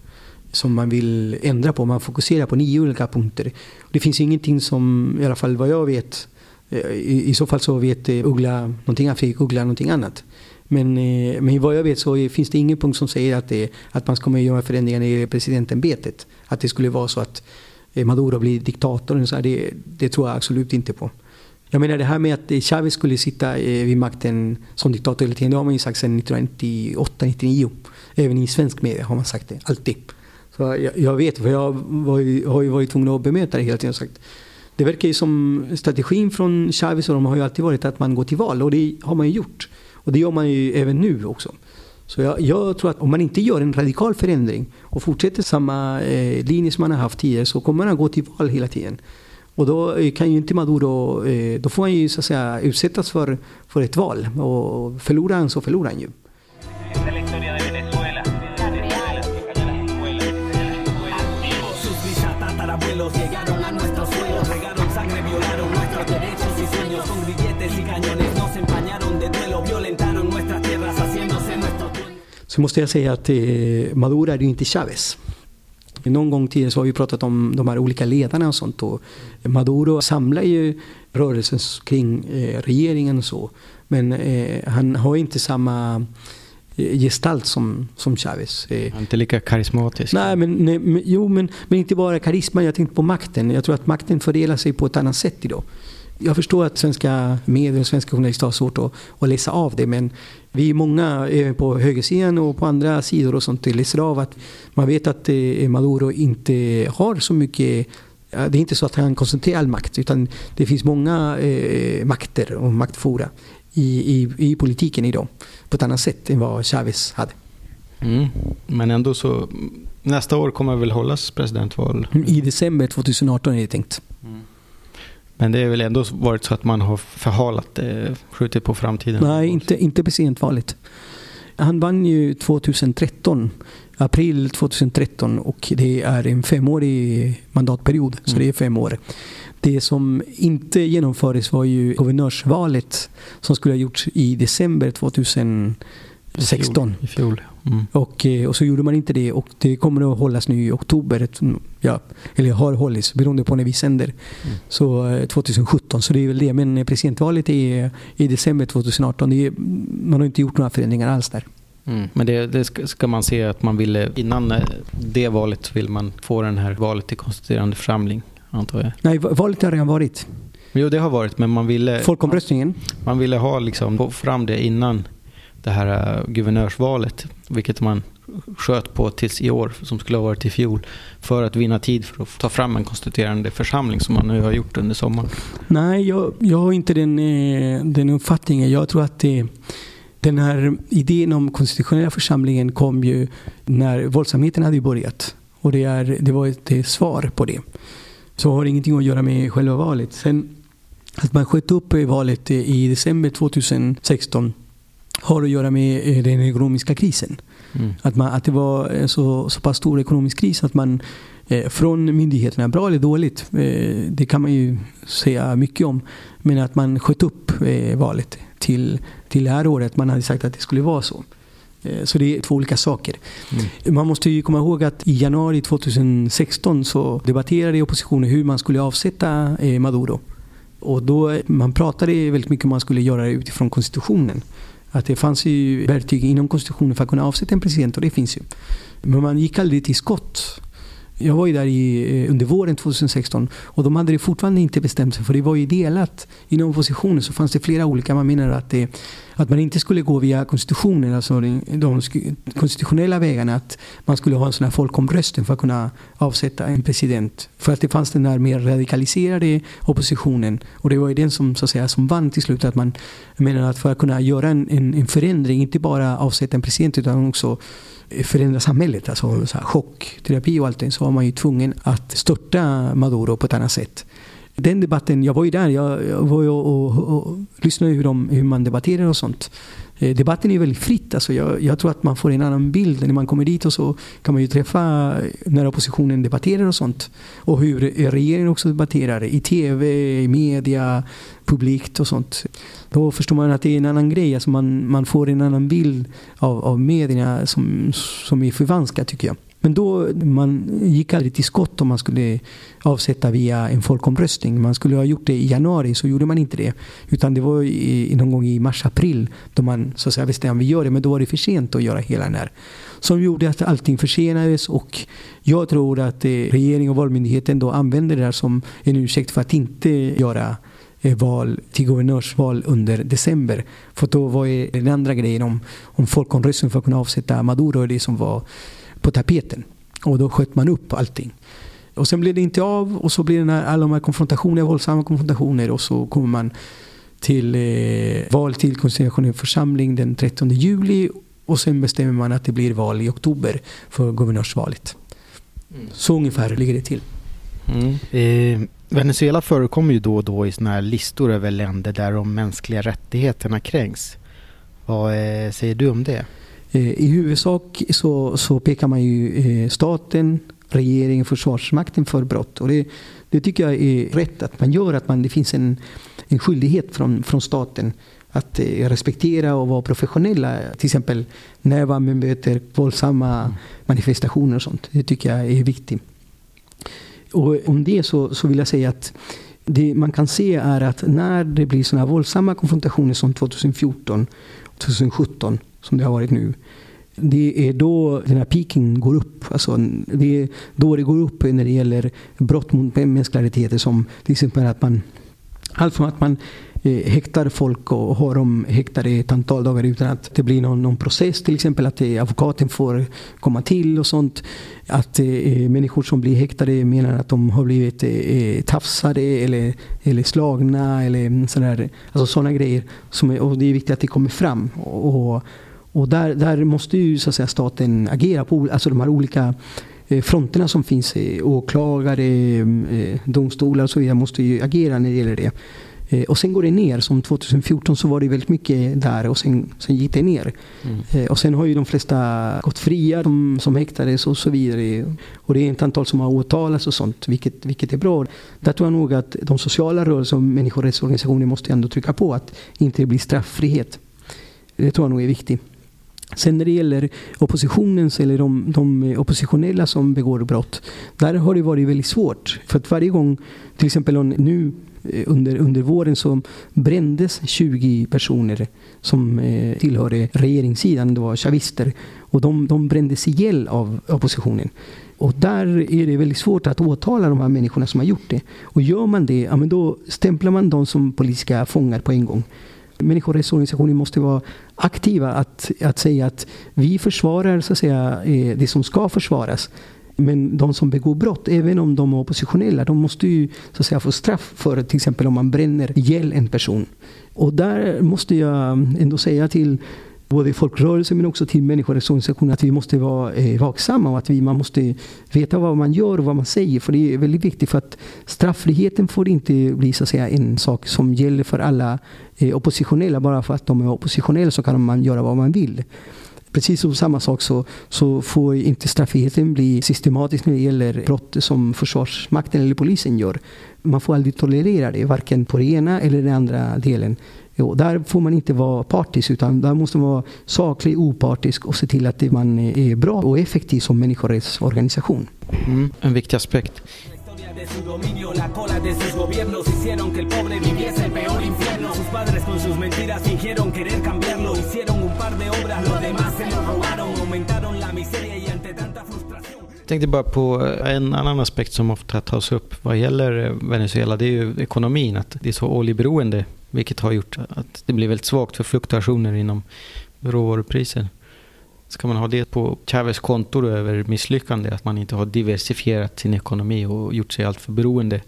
som man vill ändra på. Man fokuserar på nio olika punkter. Det finns ingenting som, i alla fall vad jag vet, eh, i, i så fall så vet eh, Uggla någonting annat, Fredrik Uggla någonting annat. Men, men vad jag vet så finns det ingen punkt som säger att, det, att man kommer göra förändringar i presidentämbetet. Att det skulle vara så att Maduro blir diktator. Så det, det tror jag absolut inte på. Jag menar det här med att Chavez skulle sitta eh, vid makten som diktator hela tiden. Det har man ju sagt sedan 1998-99. Även i svensk media har man sagt det, alltid. Så jag, jag vet, för jag var ju, har ju varit tvungen att bemöta det hela tiden. Sagt. Det verkar ju som strategin från Chavez och de har ju alltid varit att man går till val och det har man ju gjort. Och det gör man ju även nu också. Så jag, jag, tror att om man inte gör en radikal förändring och fortsätter samma eh, linje som man har haft tidigare så kommer man att gå till val hela tiden. Och då eh, kan ju inte Maduro, eh, då får han ju så att säga utsättas för, för ett val. Och förlorar han så förlorar han ju. llegaron a nuestros suelos, regaron sangre violenta. nuestros derechos y sueños con grilletes y cañones nos empañaron de duelo, violentaron nuestras tierras haciéndose nuestro Så måste jag säga att eh, Maduro är ju inte Chavez. Någon gång tidigare så har vi pratat om de här olika ledarna och sånt. Och Maduro samlar ju rörelsen kring eh, regeringen och så. Men eh, han har inte samma eh, gestalt som, som Chavez. Han är inte lika karismatisk. Nej, men, nej, men, jo, men, men inte bara karisma. Jag tänkte på makten. Jag tror att makten fördelar sig på ett annat sätt idag. Jag förstår att svenska medier och svenska journalister har svårt att, att läsa av det. Men vi är många, även på högersidan och på andra sidor och sånt, läser av att man vet att eh, Maduro inte har så mycket det är inte så att han koncentrerar all makt utan det finns många eh, makter och maktfora i, i, i politiken idag på ett annat sätt än vad Chavez hade. Mm. Men ändå så, nästa år kommer väl hållas presidentval. I december 2018 är det tänkt. Men det är väl ändå varit så att man har förhalat det, skjutit på framtiden? Nej, inte, inte presidentvalet. Han vann ju 2013, april 2013 och det är en femårig mandatperiod, så det är fem år. Det som inte genomfördes var ju guvernörsvalet som skulle ha gjorts i december 2016. I fjol. Mm. Och, eh, och så gjorde man inte det och det kommer att hållas nu i oktober. Ja, eller har hållits beroende på när vi sänder. Mm. Så eh, 2017. Så det är väl det. Men presidentvalet är i december 2018. Det är, man har inte gjort några förändringar alls där. Mm. Men det, det ska, man se att man ville, innan eh, det valet vill man få den här valet till konstituerande församling, antar jag. Nej, va- valet har redan varit. Jo, det har varit, men man ville, Folkomröstningen. man ville ha liksom, få fram det innan det här eh, guvernörsvalet, vilket man sköt på tills i år, som skulle ha varit i fjol, för att vinna tid för att ta fram en konstituerande församling som man nu har gjort under sommaren. Nej, jag, jag har inte den, eh, den uppfattningen. Jag tror att det, den här idén om konstitutionella församlingen kom ju när våldsamheten hade börjat. Och det, är, det var ett svar på det. Så har ingenting att göra med själva valet. Sen att man sköt upp valet i december 2016 har att göra med eh, den ekonomiska krisen. Mm. Att, man, att det var en så, så pass stor ekonomisk kris att man eh, från myndigheterna, bra eller dåligt, eh, det kan man ju säga mycket om, men att man sköt upp eh, valet till, till det här året. Man hade sagt att det skulle vara så. Eh, Så det är två olika saker. Man måste ju komma ihåg att i januari 2016 så debatterade oppositionen hur man skulle avsätta eh, Maduro. Och då, man pratade väldigt mycket om man skulle göra det utifrån konstitutionen. Att det fanns ju verktyg inom konstitutionen för att kunna avsätta en president och det finns ju. Men man gick aldrig till skott. Jag var ju där i, eh, under våren 2016 och de hade det fortfarande inte bestämt sig för det var ju delat. Inom oppositionen så fanns det flera olika. Man menar att, det, att man inte skulle gå via konstitutionen, alltså de, de konstitutionella vägarna. Att man skulle ha en sån här folkomröstning för att kunna avsätta en president. För att det fanns den här mer radikaliserade oppositionen. Och det var ju den som, så att säga, som vann till slut. Att man menar att för att kunna göra en, en, en förändring, inte bara avsätta en president utan också förändra samhället, alltså så här chockterapi och allting, så var man ju tvungen att störta Maduro på ett annat sätt. Den debatten, jag var ju där, jag, jag var ju och, och, och lyssnade hur, de, hur man debatterar och sånt. Eh, debatten är väldigt fritt. Alltså jag, jag tror att man får en annan bild när man kommer dit och så kan man ju träffa eh, när oppositionen debatterar och sånt. Och hur eh, regeringen också debatterar i tv, i media, publikt och sånt. Då förstår man att det är en annan grej. Alltså man, man får en annan bild av, av medierna som, som är förvanskad tycker jag. Men då, man gick aldrig till skott om man skulle avsätta via en folkomröstning. Man skulle ha gjort det i januari, så gjorde man inte det. Utan det var i, någon gång i mars-april då man så att säga bestämde att vi gör det. Men då var det för sent att göra hela den här. Som gjorde att allting försenades och jag tror att eh, och valmyndigheten då använde det här som en ursäkt för att inte göra eh, val till guvernörsval under december. För då var det den andra grejen om, om folkomröstning för att kunna avsätta Maduro det som var på tapeten. Och då sköt man upp allting. Och sen blev det inte av och så blir det alla de här konfrontationer, våldsamma konfrontationer och så kommer man till eh, val till konstitutionell församling den 13 juli och sen bestämmer man att det blir val i oktober för guvernörsvalet. Så ungefär ligger det till. Mm. Eh, Venezuela förekommer ju då och då i såna här listor över länder där de mänskliga rättigheterna kränks. Vad eh, säger du om det? Eh, I huvudsak så, så pekar man ju eh, staten, regeringen, försvarsmakten för brott. Och det, det tycker jag är rätt att man gör, att man, det finns en, en skyldighet från, från staten att eh, respektera och vara professionella. Till exempel när man möter våldsamma mm. manifestationer och sånt. Det tycker jag är viktigt. Och om det så, så vill jag säga att det man kan se är att när det blir sådana våldsamma konfrontationer som 2014 och 2017 som det har varit nu. Det är då den här piken går upp. Alltså det är då det går upp när det gäller brott mot mänskliga rättigheter som till exempel att man allt från att man Eh, häktar folk och har dem häktade ett antal dagar utan att det blir någon, någon process. Till exempel att eh, advokaten får komma till och sånt. Att eh, människor som blir häktade menar att de har blivit eh, eh tafsade eller, eller slagna eller sådana Alltså sådana grejer. Som är, och det är viktigt att det kommer fram. Och, och där, där måste ju så att säga, staten agera på alltså de här olika fronterna som finns. Åklagare, domstolar och så vidare måste ju agera när det gäller det. Eh, och sen går det ner. Som 2014 så var det väldigt mycket där och sen, sen gick det ner. Mm. Eh, och sen har ju de flesta gått fria, de som häktades och så vidare. Och det är ett antal som har åtalats och sånt, vilket, vilket är bra. Där tror jag nog att de sociala rörelser och människorättsorganisationer måste ändå trycka på att inte blir strafffrihet. Det tror jag nog är viktigt. Sen när det gäller oppositionens eller de, de oppositionella som begår brott. Där har det varit väldigt svårt. För att varje gång, till exempel nu eh, under, under våren så brändes 20 personer som eh, tillhörde regeringssidan, det var chavister. Och de, de brändes ihjäl av oppositionen. Och där är det väldigt svårt att åtala de här människorna som har gjort det. Och gör man det, ja, men då stämplar man dem som politiska fångar på en gång. Människorättsorganisationer måste vara aktiva att, att säga att vi försvarar så att säga, eh, det som ska försvaras. Men de som begår brott, även om de är oppositionella, de måste ju så att säga, få straff för till exempel om man bränner ihjäl en person. Och där måste jag ändå säga till både folkrörelser men också till människorättsorganisationer att vi måste vara eh, vaksamma och att vi, man måste veta vad man gör och vad man säger. För det är väldigt viktigt för att straffriheten får inte bli så att säga, en sak som gäller för alla eh, oppositionella. Bara för att de är oppositionella så kan man göra vad man vill. Precis som samma sak så, så får inte straffriheten bli systematisk när det gäller brott som Försvarsmakten eller polisen gör. Man får aldrig tolerera det, varken på den ena eller den andra delen. Jo, där får man inte vara partisk utan där måste man vara saklig, opartisk och se till att man är bra och effektiv som människorättsorganisation. Mm, en viktig aspekt. de su dominio, la cola de sus gobiernos hicieron que el pobre viviese el peor infierno. Sus padres con sus mentiras fingieron querer cambiarlo, hicieron un par de obras, lo demás se lo robaron, jag tänkte bara på eh, en annan aspekt som ofta tas upp vad gäller eh, Venezuela. Det är ju ekonomin, att det är så oljeberoende. Vilket har gjort att det blir väldigt svagt för fluktuationer inom råvarupriser. Ska man ha det på Chavez konto över misslyckande? Att man inte har diversifierat sin ekonomi och gjort sig alltför beroende.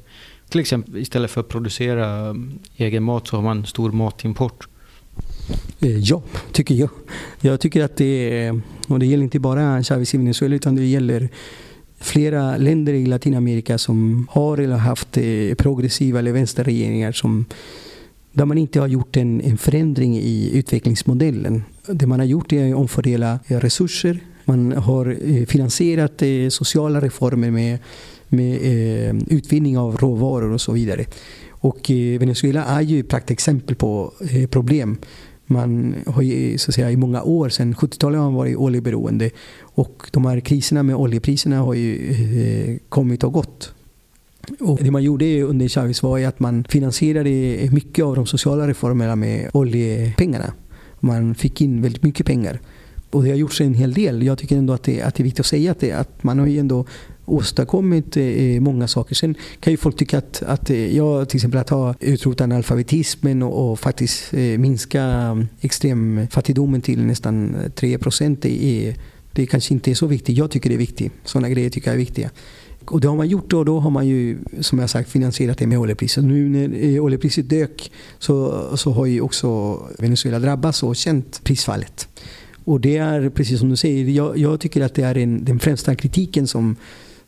Till exempel istället för att producera mm, egen mat så har man stor matimport. Eh, ja, tycker jag. Jag tycker att det är, och det gäller inte bara Chavez i Venezuela utan det gäller flera länder i Latinamerika som har eller haft eh, progressiva eller vänsterregeringar som där man inte har gjort en, en förändring i utvecklingsmodellen. Det man har gjort är att omfördela resurser. Man har eh, finansierat sociala reformer med, med utvinning av råvaror och så vidare. Och Venezuela är ju ett praktexempel på problem. Man har ju, så att säga, i många år, sedan 70-talet har man varit oljeberoende. Och de här kriserna med oljepriserna har ju eh, kommit och gått. Och det man gjorde under Chavez var att man finansierade mycket av de sociala reformerna med oljepengarna. Man fick in väldigt mycket pengar. Och det har gjorts en hel del. Jag tycker ändå att det, att det är viktigt att säga att, det, att man har ju ändå åstadkommit eh, eh många saker. Sen kan ju folk tycka att, att eh, jag till exempel att ha utrotat analfabetismen och, och faktiskt eh, minska mm, extremfattigdomen till nästan eh, 3 procent. Det, det kanske inte är så viktigt. Jag tycker det är viktigt. Sådana grejer tycker jag är viktiga. Och det har man gjort och då har man ju som jag sagt finansierat det med oljepriset. Nu när oljepriset dök så, så har ju också Venezuela drabbats och känt prisfallet. Och det är precis som du säger, jag, jag tycker att det är en, den främsta kritiken som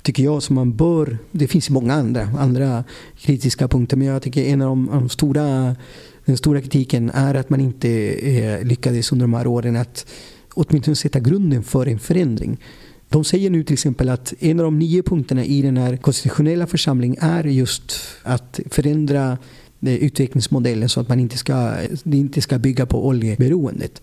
tycker jag som man bör, det finns många andra, andra kritiska punkter men jag tycker en av de, de stora, den stora kritiken är att man inte eh, lyckades under de här åren att åtminstone sätta grunden för en förändring. De säger nu till exempel att en av de nio punkterna i den här konstitutionella församlingen är just att förändra eh, utvecklingsmodellen så att man inte ska, det inte ska bygga på oljeberoendet.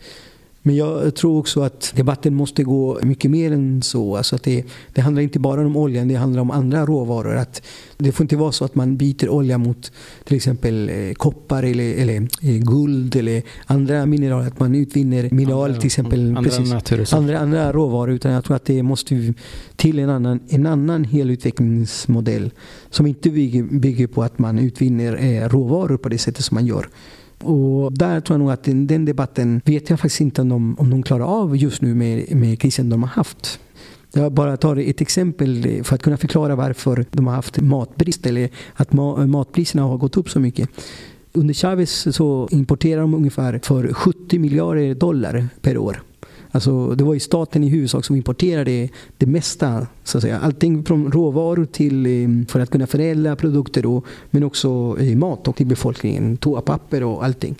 Men jag tror också att debatten måste gå mycket mer än så. Alltså att det, det handlar inte bara om oljan, det handlar om andra råvaror. Att det får inte vara så att man byter olja mot till exempel eh, koppar eller, eller eh, guld eller andra mineraler. Att man utvinner mineral till exempel. Andra, precis, andra, andra råvaror. Utan jag tror att det måste till en annan, en annan helutvecklingsmodell som inte bygger, bygger på att man utvinner eh, råvaror på det sättet som man gör. Och där tror jag nog att den, den debatten vet jag faktiskt inte om de, om de klarar av just nu med, med krisen de har haft. Jag bara tar ett exempel för att kunna förklara varför de har haft matbrist eller att matpriserna har gått upp så mycket. Under Chavez så importerar de ungefär för 70 miljarder dollar per år. Alltså, det var ju staten i huvudsak som importerade det mesta. Så att säga. Allting från råvaror till eh, för att kunna förädla produkter då, men också eh, mat och till befolkningen. Toapapper och allting.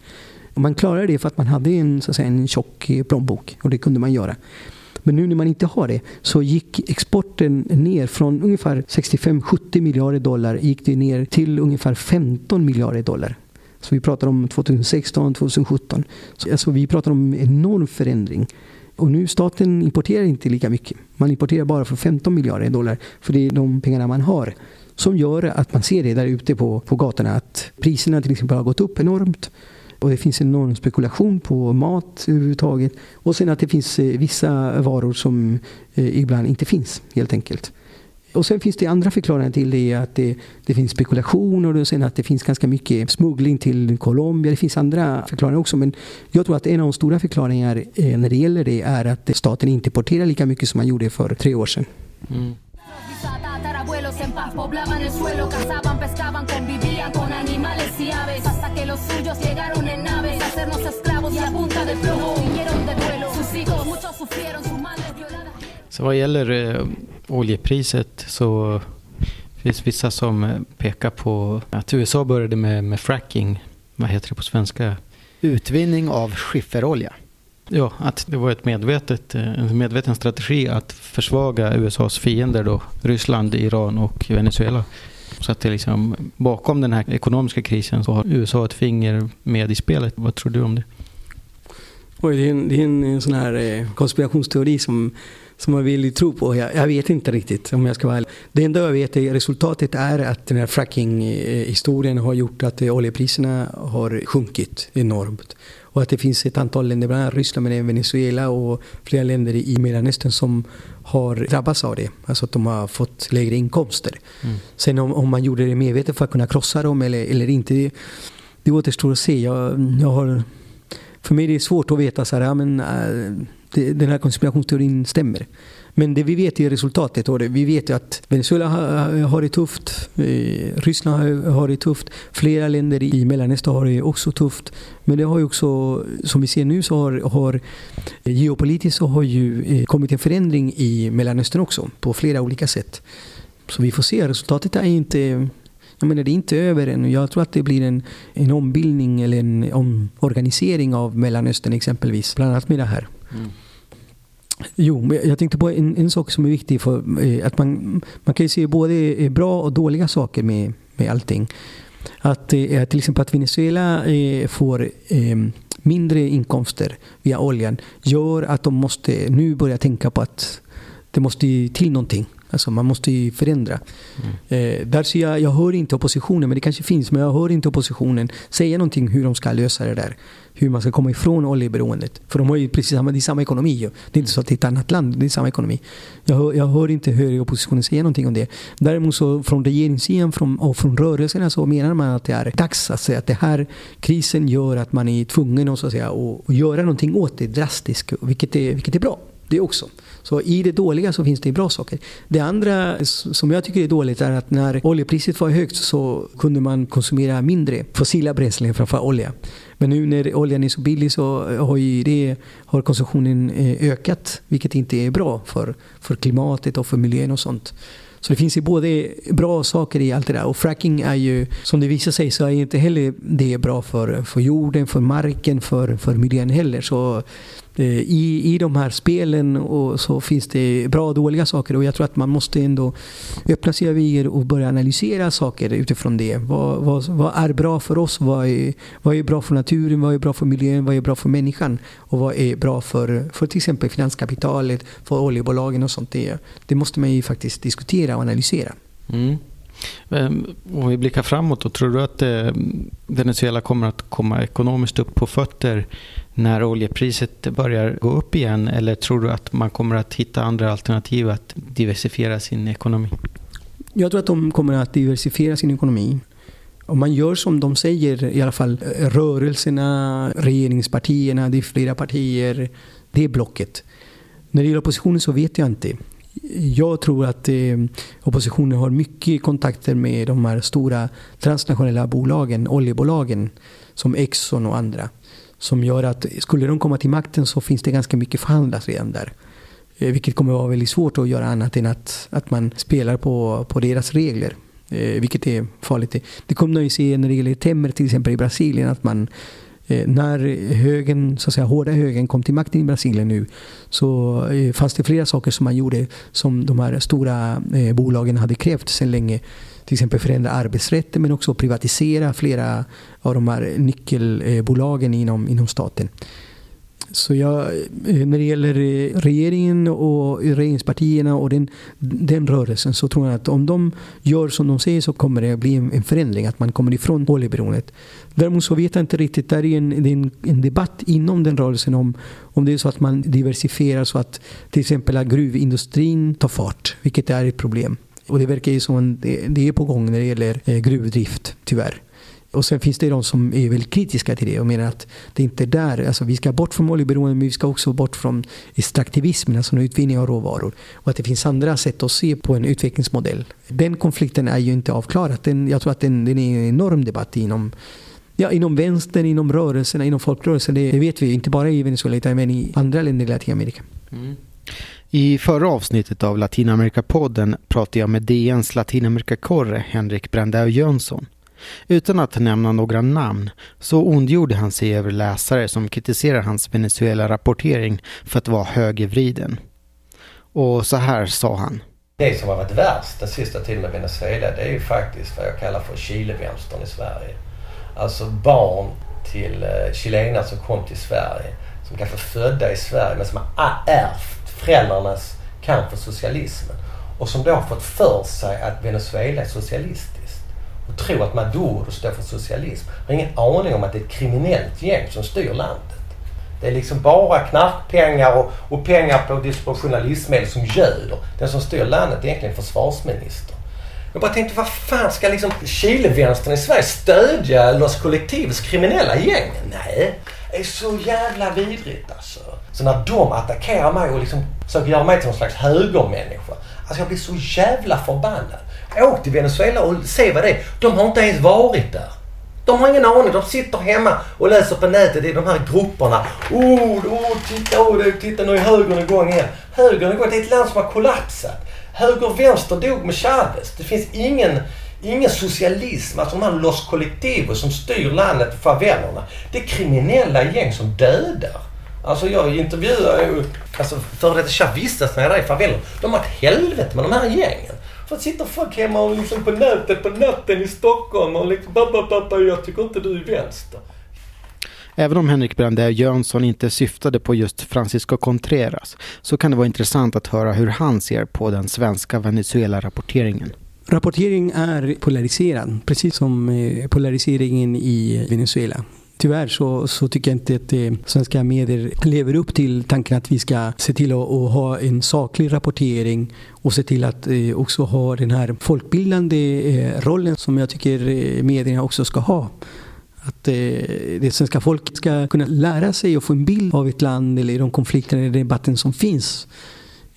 Och man klarade det för att man hade en, så att säga, en tjock eh, plånbok och det kunde man göra. Men nu när man inte har det så gick exporten ner från ungefär 65-70 miljarder dollar gick det ner till ungefär 15 miljarder dollar. Så vi pratar om 2016, 2017. Så alltså vi pratar om en enorm förändring. Och nu staten importerar inte lika mycket. Man importerar bara för 15 miljarder dollar. För det är de pengarna man har. Som gör att man ser det där ute på, på gatorna. Att priserna till exempel har gått upp enormt. Och det finns en enorm spekulation på mat överhuvudtaget. Och sen att det finns eh, vissa varor som eh, ibland inte finns helt enkelt. Och sen finns det andra förklaringar till det. Att det, det finns spekulationer och sen att det finns ganska mycket smuggling till Colombia. Det finns andra förklaringar också. Men jag tror att en av de stora förklaringarna eh, när det gäller det är att staten inte importerar lika mycket som man gjorde för tre år sedan. Mm. Så vad gäller eh, oljepriset så finns vissa som eh, pekar på att USA började med, med fracking. Vad heter det på svenska? Utvinning av skifferolja. Ja, att det var ett medvetet, eh, en medveten strategi att försvaga USAs fiender då, Ryssland, Iran och Venezuela. Så att det liksom, bakom den här ekonomiska krisen så har USA ett finger med i spelet. Vad tror du om det? Oj, det är en, det är en sån här konspirationsteori som som man vill tro på. Jag, jag, vet inte riktigt om jag ska vara ärlig. Det enda jag vet är resultatet är att den här fracking-historien har gjort att oljepriserna har sjunkit enormt. Och att det finns ett antal länder, bland annat Ryssland men även Venezuela och flera länder i Mellanöstern som har drabbats av det. Alltså att de har fått lägre inkomster. Mm. Sen om, om, man gjorde det medvetet för att kunna krossa dem eller, eller inte, det, det återstår att se. Jag, jag har, för mig är det svårt att veta så här, ja, men, den här konspirationsteorin stämmer. Men det vi vet är resultatet. Och det, vi vet att Venezuela har, har det tufft. Eh, Ryssland har, har det tufft. Flera länder i Mellanöstern har det också tufft. Men det har ju också, som vi ser nu, så har, har eh, geopolitiskt så har ju eh, kommit en förändring i Mellanöstern också. På flera olika sätt. Så vi får se. Resultatet är inte jag menar, det är inte över än. Jag tror att det blir en, en ombildning eller en omorganisering av Mellanöstern exempelvis. Bland annat med det här. Mm. Jo, men jag tänkte på en, en sak som är viktig. För, eh, att man, man kan ju se både eh, bra och dåliga saker med, med allting. Att eh, till exempel att Venezuela får ehm, mindre inkomster via oljan gör att de måste nu börja tänka på att det måste till någonting. Alltså man måste ju förändra. Mm. Eh, där ser jag, jag hör inte oppositionen, men det kanske finns, men jag hör inte oppositionen säga någonting hur de ska lösa det där. Hur man ska komma ifrån oljeberoendet. För de har ju precis samma, det är samma ekonomi. Ju. Det är inte så att det är ett annat land, det är samma ekonomi. Jag hör, jag hör inte hur oppositionen säga någonting om det. Däremot så från regeringssidan från, och från rörelserna så menar man att det är dags att säga att det här krisen gör att man är tvungen att, så att, säga, att, att göra någonting åt det drastiskt, vilket är, vilket är bra. Det också. Så i det dåliga så finns det bra saker. Det andra som jag tycker är dåligt är att när oljepriset var högt så kunde man konsumera mindre fossila bränslen framför olja. Men nu när oljan är så billig så eh, har, ju det, har konsumtionen eh, ökat vilket inte är bra för, för klimatet och för miljön och sånt. Så det finns ju både bra saker i allt det där. Och fracking är ju, som det visar sig, så är inte heller det bra för, för jorden, för marken, för, för miljön heller. Så Eh, I, I de här spelen och så finns det bra och dåliga saker och jag tror att man måste ändå öppna sina vyer och börja analysera saker utifrån det. Vad, vad, vad är bra för oss? Vad är, vad är bra för naturen? Vad är bra för miljön? Vad är bra för människan? Och vad är bra för, för till exempel finanskapitalet, för oljebolagen och sånt? Det, det måste man ju faktiskt diskutera och analysera. Mm. Ehm, om vi blickar framåt, då, tror du att eh, Venezuela kommer att komma ekonomiskt upp på fötter när oljepriset börjar gå upp igen? Eller tror du att man kommer att hitta andra alternativ att diversifiera sin ekonomi? Jag tror att de kommer att diversifiera sin ekonomi. Om man gör som de säger, i alla fall rörelserna, regeringspartierna, det är flera partier, det är blocket. När det gäller oppositionen så vet jag inte. Jag tror att eh, oppositionen har mycket kontakter med de här stora transnationella bolagen, oljebolagen som Exxon och andra. Som gör att skulle de komma till makten så finns det ganska mycket förhandlas redan där. Eh, vilket kommer att vara väldigt svårt att göra annat än att, att man spelar på, på deras regler. Eh, vilket är farligt. Det kommer man ju se när det gäller Temer till exempel i Brasilien. att man eh, när högen, så att säga, hårda högen kom till makten i Brasilien nu så fanns det flera saker som man gjorde som de här stora bolagen hade krävt sedan länge. Till exempel förändra arbetsrätten men också privatisera flera av de här nyckelbolagen inom, inom staten. Så jag, eh, när det gäller eh, regeringen och regeringspartierna och den, den rörelsen så tror jag att om de gör som de säger så kommer det bli en, förändring, att man kommer ifrån oljeberoendet. Däremot så vet jag inte riktigt, det är en, en, en debatt inom den rörelsen om, om det är så att man diversifierar så att till exempel gruvindustrin tar fart, vilket är ett problem. Och det verkar ju som det, det är på gång när det gäller eh, gruvdrift, tyvärr. Och sen finns det de som är väldigt kritiska till det och menar att det inte är där, alltså vi ska bort från oljeberoende men vi ska också bort från extraktivismen, alltså utvinning av råvaror. Och att det finns andra sätt att se på en utvecklingsmodell. Den konflikten är ju inte avklarad. Den, jag tror att den, den är en enorm debatt inom Ja, inom vänstern, inom rörelserna, inom folkrörelsen. Det, det vet vi, inte bara i Venezuela utan även i andra länder i Latinamerika. Mm. I förra avsnittet av Latinamerika-podden pratade jag med DNs latinamerikakorre Henrik Brandau Jönsson. Utan att nämna några namn så ondgjorde han sig över läsare som kritiserar hans Venezuela-rapportering för att vara högervriden. Och så här sa han. Det som har varit värst den sista tiden med Venezuela det är ju faktiskt vad jag kallar för Chilevänstern i Sverige. Alltså barn till eh, chilenare som kom till Sverige, som kanske är födda i Sverige men som har ärvt föräldrarnas kamp för socialismen. Och som då har fått för sig att Venezuela är socialistiskt. och tror att Maduro står för socialism. Har ingen aning om att det är ett kriminellt gäng som styr landet. Det är liksom bara knarkpengar och, och pengar på distribution av livsmedel som göder. Den som styr landet är egentligen försvarsministern. Jag bara tänkte, vad fan ska liksom Chilevänstern i Sverige stödja Los Kollektivs kriminella gäng? Nej, är så jävla vidrigt alltså. Så när de attackerar mig och liksom försöker göra mig till någon slags högermänniska. Alltså jag blir så jävla förbannad. Åk till Venezuela och se vad det är. De har inte ens varit där. De har ingen aning. De sitter hemma och läser på nätet i de här grupperna. Oh, oh titta, oh, titta nu är högern igång igen. Högern igång. Det är ett land som har kollapsat. Höger och vänster dog med Chavez. Det finns ingen, ingen socialism. Alltså de här Los Colectivos som styr landet och favellerna. Det är kriminella gäng som dödar. Alltså jag intervjuar ju alltså, före detta chavistas när i faveler. De har ett helvete med de här gängen. För att sitter folk hemma och liksom på nätet på natten i Stockholm och liksom babba, jag tycker inte du är vänster. Även om Henrik Brandä Jönsson inte syftade på just Francisco Contreras så kan det vara intressant att höra hur han ser på den svenska Venezuela-rapporteringen. Rapportering är polariserad, precis som eh, polariseringen i Venezuela. Tyvärr så, så tycker jag inte att eh, svenska medier lever upp till tanken att vi ska se till att, att ha en saklig rapportering och se till att eh, också ha den här folkbildande eh, rollen som jag tycker eh, medierna också ska ha. Att eh, det svenska folket ska kunna lära sig och få en bild av ett land eller de konflikter eller debatten som finns.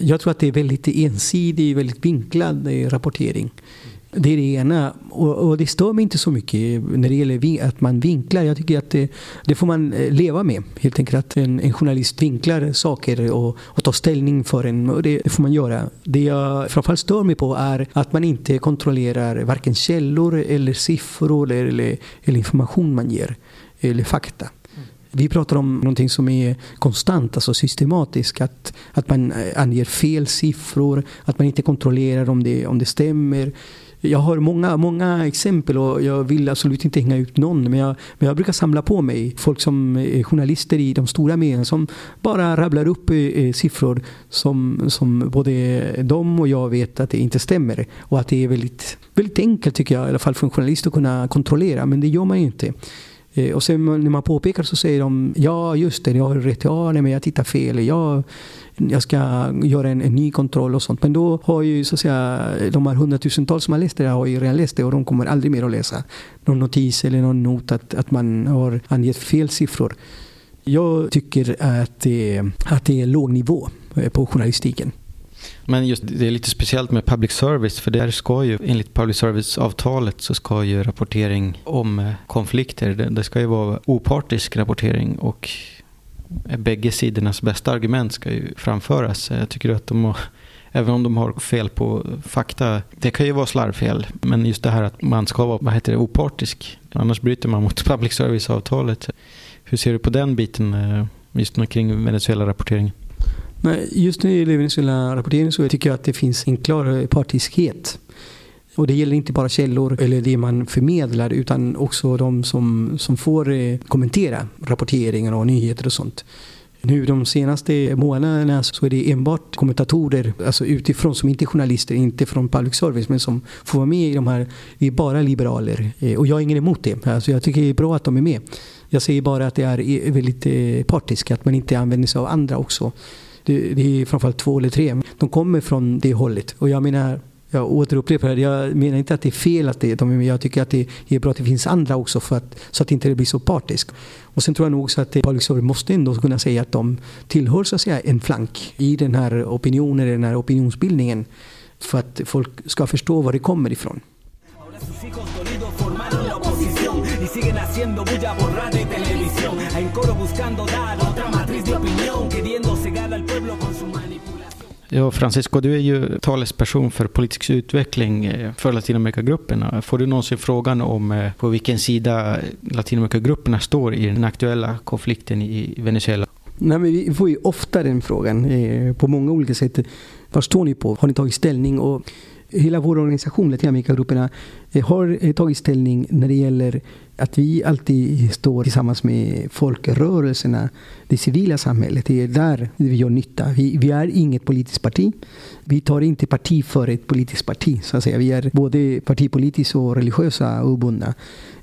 Jag tror att det är väldigt ensidig, väldigt vinklad eh, rapportering. Det är det ena. Och, och, det stör mig inte så mycket när det gäller att man vinklar. Jag tycker att det, det får man eh, leva med. Helt enkelt att en, en journalist vinklar saker och, och tar ställning för en. Och det, det, får man göra. Det jag framförallt stör mig på är att man inte kontrollerar varken källor eller siffror eller, eller, eller information man ger. Eller fakta. Vi pratar om någonting som är konstant, alltså systematiskt. Att, att man eh, anger fel siffror, att man inte kontrollerar om det, om det stämmer. Jag har många, många exempel och jag vill absolut inte hänga ut någon. Men jag, men jag brukar samla på mig folk som är journalister i de stora medierna som bara rabblar upp eh, eh siffror som, som både de och jag vet att det inte stämmer. Och att det är väldigt, väldigt enkelt tycker jag, i alla fall för en journalist att kunna kontrollera. Men det gör man ju inte. Eh, och sen när man påpekar så säger de ja just det, jag har rätt, ja nej, men jag tittar fel, jag, jag ska göra en, en, ny kontroll och sånt. Men då har ju så att säga de här hundratusentals som har läst det har ju redan läst det och de kommer aldrig mer att läsa någon notis eller någon not att, att man har angett fel siffror. Jag tycker att det, att det är låg nivå eh, på journalistiken. Men just det är lite speciellt med public service för där ska ju enligt public service-avtalet så ska ju rapportering om eh, konflikter, det, det ska ju vara opartisk rapportering och eh, bägge sidornas bästa argument ska ju framföras. Eh, jag tycker att de har, även om de har fel på fakta, det kan ju vara slarvfel, men just det här att man ska vara vad heter det, opartisk, annars bryter man mot public service-avtalet. Hur ser du på den biten, just kring Venezuela-rapporteringen? Just när det gäller Venezuela-rapporteringen så tycker jag att det finns en klar partiskhet. Och det gäller inte bara källor eller det man förmedlar utan också de som, som får eh, kommentera rapporteringen och nyheter och sånt. Nu de senaste månaderna så är det enbart kommentatorer alltså utifrån som inte är journalister, inte från public service men som får vara med i de här, vi är bara liberaler. Eh, och jag är ingen emot det. Alltså jag tycker det är bra att de är med. Jag säger bara att det är väldigt eh, partiskt, att man inte använder sig av andra också. Det, det är framförallt två eller tre. De kommer från det hållet. Och jag menar, jag återupprepar det, jag menar inte att det är fel att det är de men jag tycker att det är bra att det finns andra också för att, så att det inte blir så partiskt. Och sen tror jag nog också att public service måste ändå kunna säga att de tillhör så att säga en flank i den här opinionen, den här opinionsbildningen. För att folk ska förstå var det kommer ifrån. Ja, Francisco, du är ju talesperson för politisk utveckling eh, för Latinamerikagrupperna. Eh, får du någonsin frågan om eh, på vilken sida Latinamerikagrupperna står i den aktuella konflikten i Venezuela? Nej, men vi får ju ofta den frågan eh, på många olika sätt. Vad står ni på? Har ni tagit ställning? Och hela vår organisation, Latinamerikagrupperna, har tagit ställning när det gäller att vi alltid står tillsammans med folkrörelserna, det civila samhället. Det är där vi gör nytta. Vi, vi, är inget politiskt parti. Vi tar inte parti för ett politiskt parti. Så att säga. Vi är både partipolitiskt och religiösa obundna.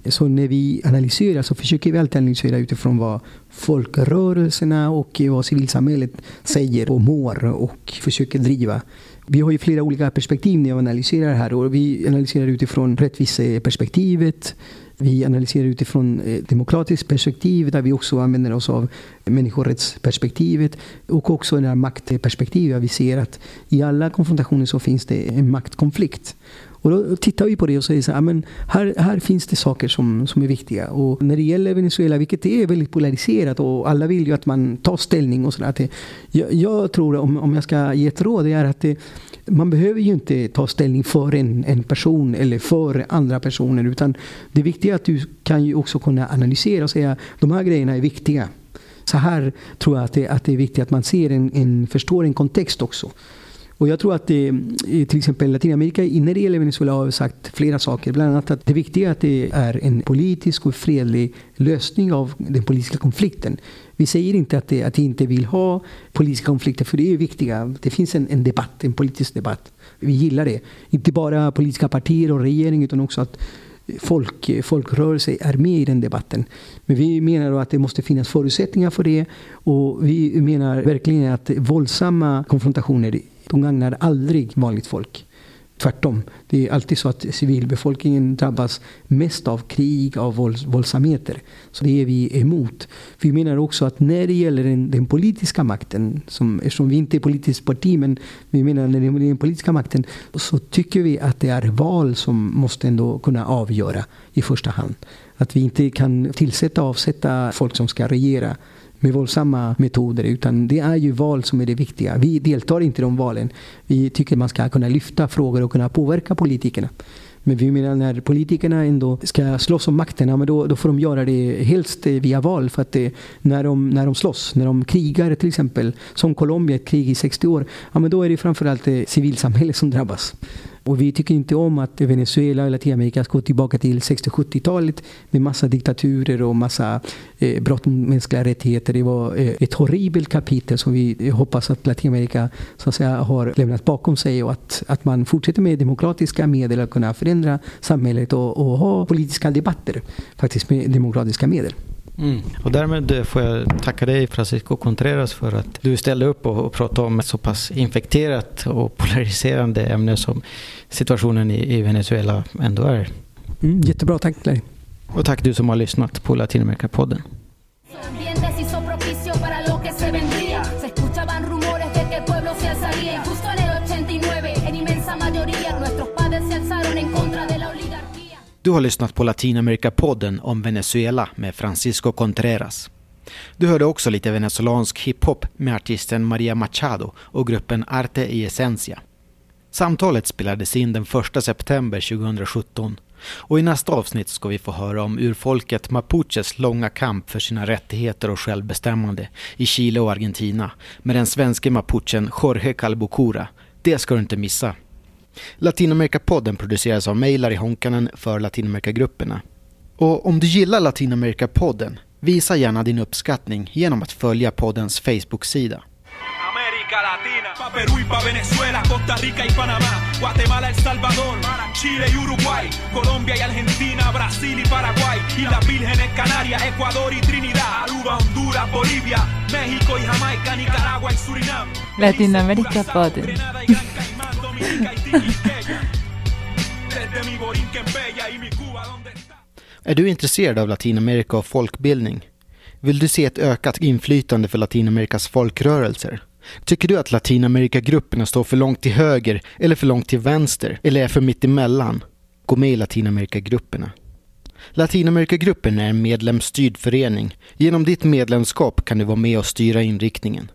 Så när vi analyserar så försöker vi alltid analysera utifrån vad folkrörelserna och vad civilsamhället säger och mår och försöker driva. Vi har ju flera olika perspektiv när vi analyserar det här. Och vi analyserar utifrån rättviseperspektivet, vi analyserar utifrån ett demokratiskt perspektiv där vi också använder oss av människorättsperspektivet och också det här maktperspektivet. Vi ser att i alla konfrontationer så finns det en maktkonflikt. Och då tittar vi på det och säger så här, men här, här finns det saker som, som är viktiga. Och när det gäller Venezuela, vilket är väldigt polariserat och alla vill ju att man tar ställning och sådär. Jag, jag tror, om, om jag ska ge ett råd, det är att det, man behöver ju inte ta ställning för en, en person eller för andra personer. Utan det viktiga är att du kan ju också kunna analysera och säga de här grejerna är viktiga. Så här tror jag att det, att det är viktigt att man ser en, en, förstår en kontext också. Och jag tror att det, till exempel Latinamerika, när det gäller Venezuela har vi sagt flera saker. Bland annat att det viktiga är att det är en politisk och fredlig lösning av den politiska konflikten. Vi säger inte att, det, att vi inte vill ha politiska konflikter, för det är viktiga. Det finns en, en debatt, en politisk debatt. Vi gillar det. Inte bara politiska partier och regering, utan också att folk, folkrörelser är med i den debatten. Men vi menar då att det måste finnas förutsättningar för det. Och vi menar verkligen att våldsamma konfrontationer de gagnar aldrig vanligt folk. Tvärtom. Det är alltid så att civilbefolkningen drabbas mest av krig, av våldsamheter. Så det är vi emot. Vi menar också att när det gäller den, den politiska makten, som, eftersom vi inte är politiskt parti, men vi menar när det gäller den politiska makten, så tycker vi att det är val som måste ändå kunna avgöra i första hand. Att vi inte kan tillsätta och avsätta folk som ska regera med våldsamma metoder. Utan det är ju val som är det viktiga. Vi deltar inte i de valen. Vi tycker man ska kunna lyfta frågor och kunna påverka politikerna. Men vi menar när politikerna ändå ska slåss om makten, ja, men då, då får de göra det helst eh, via val. För att det, när, de, när de slåss, när de krigar till exempel, som Colombia, ett krig i 60 år, ja, men då är det framförallt eh, civilsamhället som drabbas. Och vi tycker inte om att Venezuela och Latinamerika ska gå tillbaka till 60-70-talet med massa diktaturer och massa eh, brott mot mänskliga rättigheter. Det var eh, ett horribelt kapitel som vi eh, hoppas att Latinamerika så att säga, har lämnat bakom sig och att, att man fortsätter med demokratiska medel att kunna förändra samhället och, och ha politiska debatter faktiskt med demokratiska medel. Mm. Och därmed får jag tacka dig Francisco Contreras för att du ställde upp och, och pratade om ett så pass infekterat och polariserande ämne som situationen i, i Venezuela ändå är. Mm, jättebra, tack Larry. Och tack du som har lyssnat på Latinamerika-podden. Du har lyssnat på Latinamerika-podden om Venezuela med Francisco Contreras. Du hörde också lite venezolansk hiphop med artisten Maria Machado och gruppen Arte y Esencia. Samtalet spelades in den 1 september 2017 och i nästa avsnitt ska vi få höra om urfolket mapuches långa kamp för sina rättigheter och självbestämmande i Chile och Argentina med den svenske mapuchen Jorge Calbucura. Det ska du inte missa. Latinamerika-podden produceras av mig, Larry Honkanen, för Latinamerika-grupperna. Och om du gillar Latinamerika-podden, visa gärna din uppskattning genom att följa poddens Facebook-sida. América Latina, pa Perú y pa Venezuela, Costa Rica y Panamá, Guatemala, El Salvador, Chile y Uruguay, Colombia y Argentina, Brasil y Paraguay, Islas Vírgenes, Canarias, Ecuador y Trinidad, Aruba, Honduras, Bolivia, México y Jamaica, Nicaragua y Surinam, Latinamerika podden. Är du intresserad av Latinamerika och folkbildning? Vill du se ett ökat inflytande för Latinamerikas folkrörelser? Tycker du att Latinamerikagrupperna står för långt till höger eller för långt till vänster eller är för mitt emellan? Gå med i Latinamerikagrupperna. Latinamerikagruppen är en medlemsstyrd förening. Genom ditt medlemskap kan du vara med och styra inriktningen.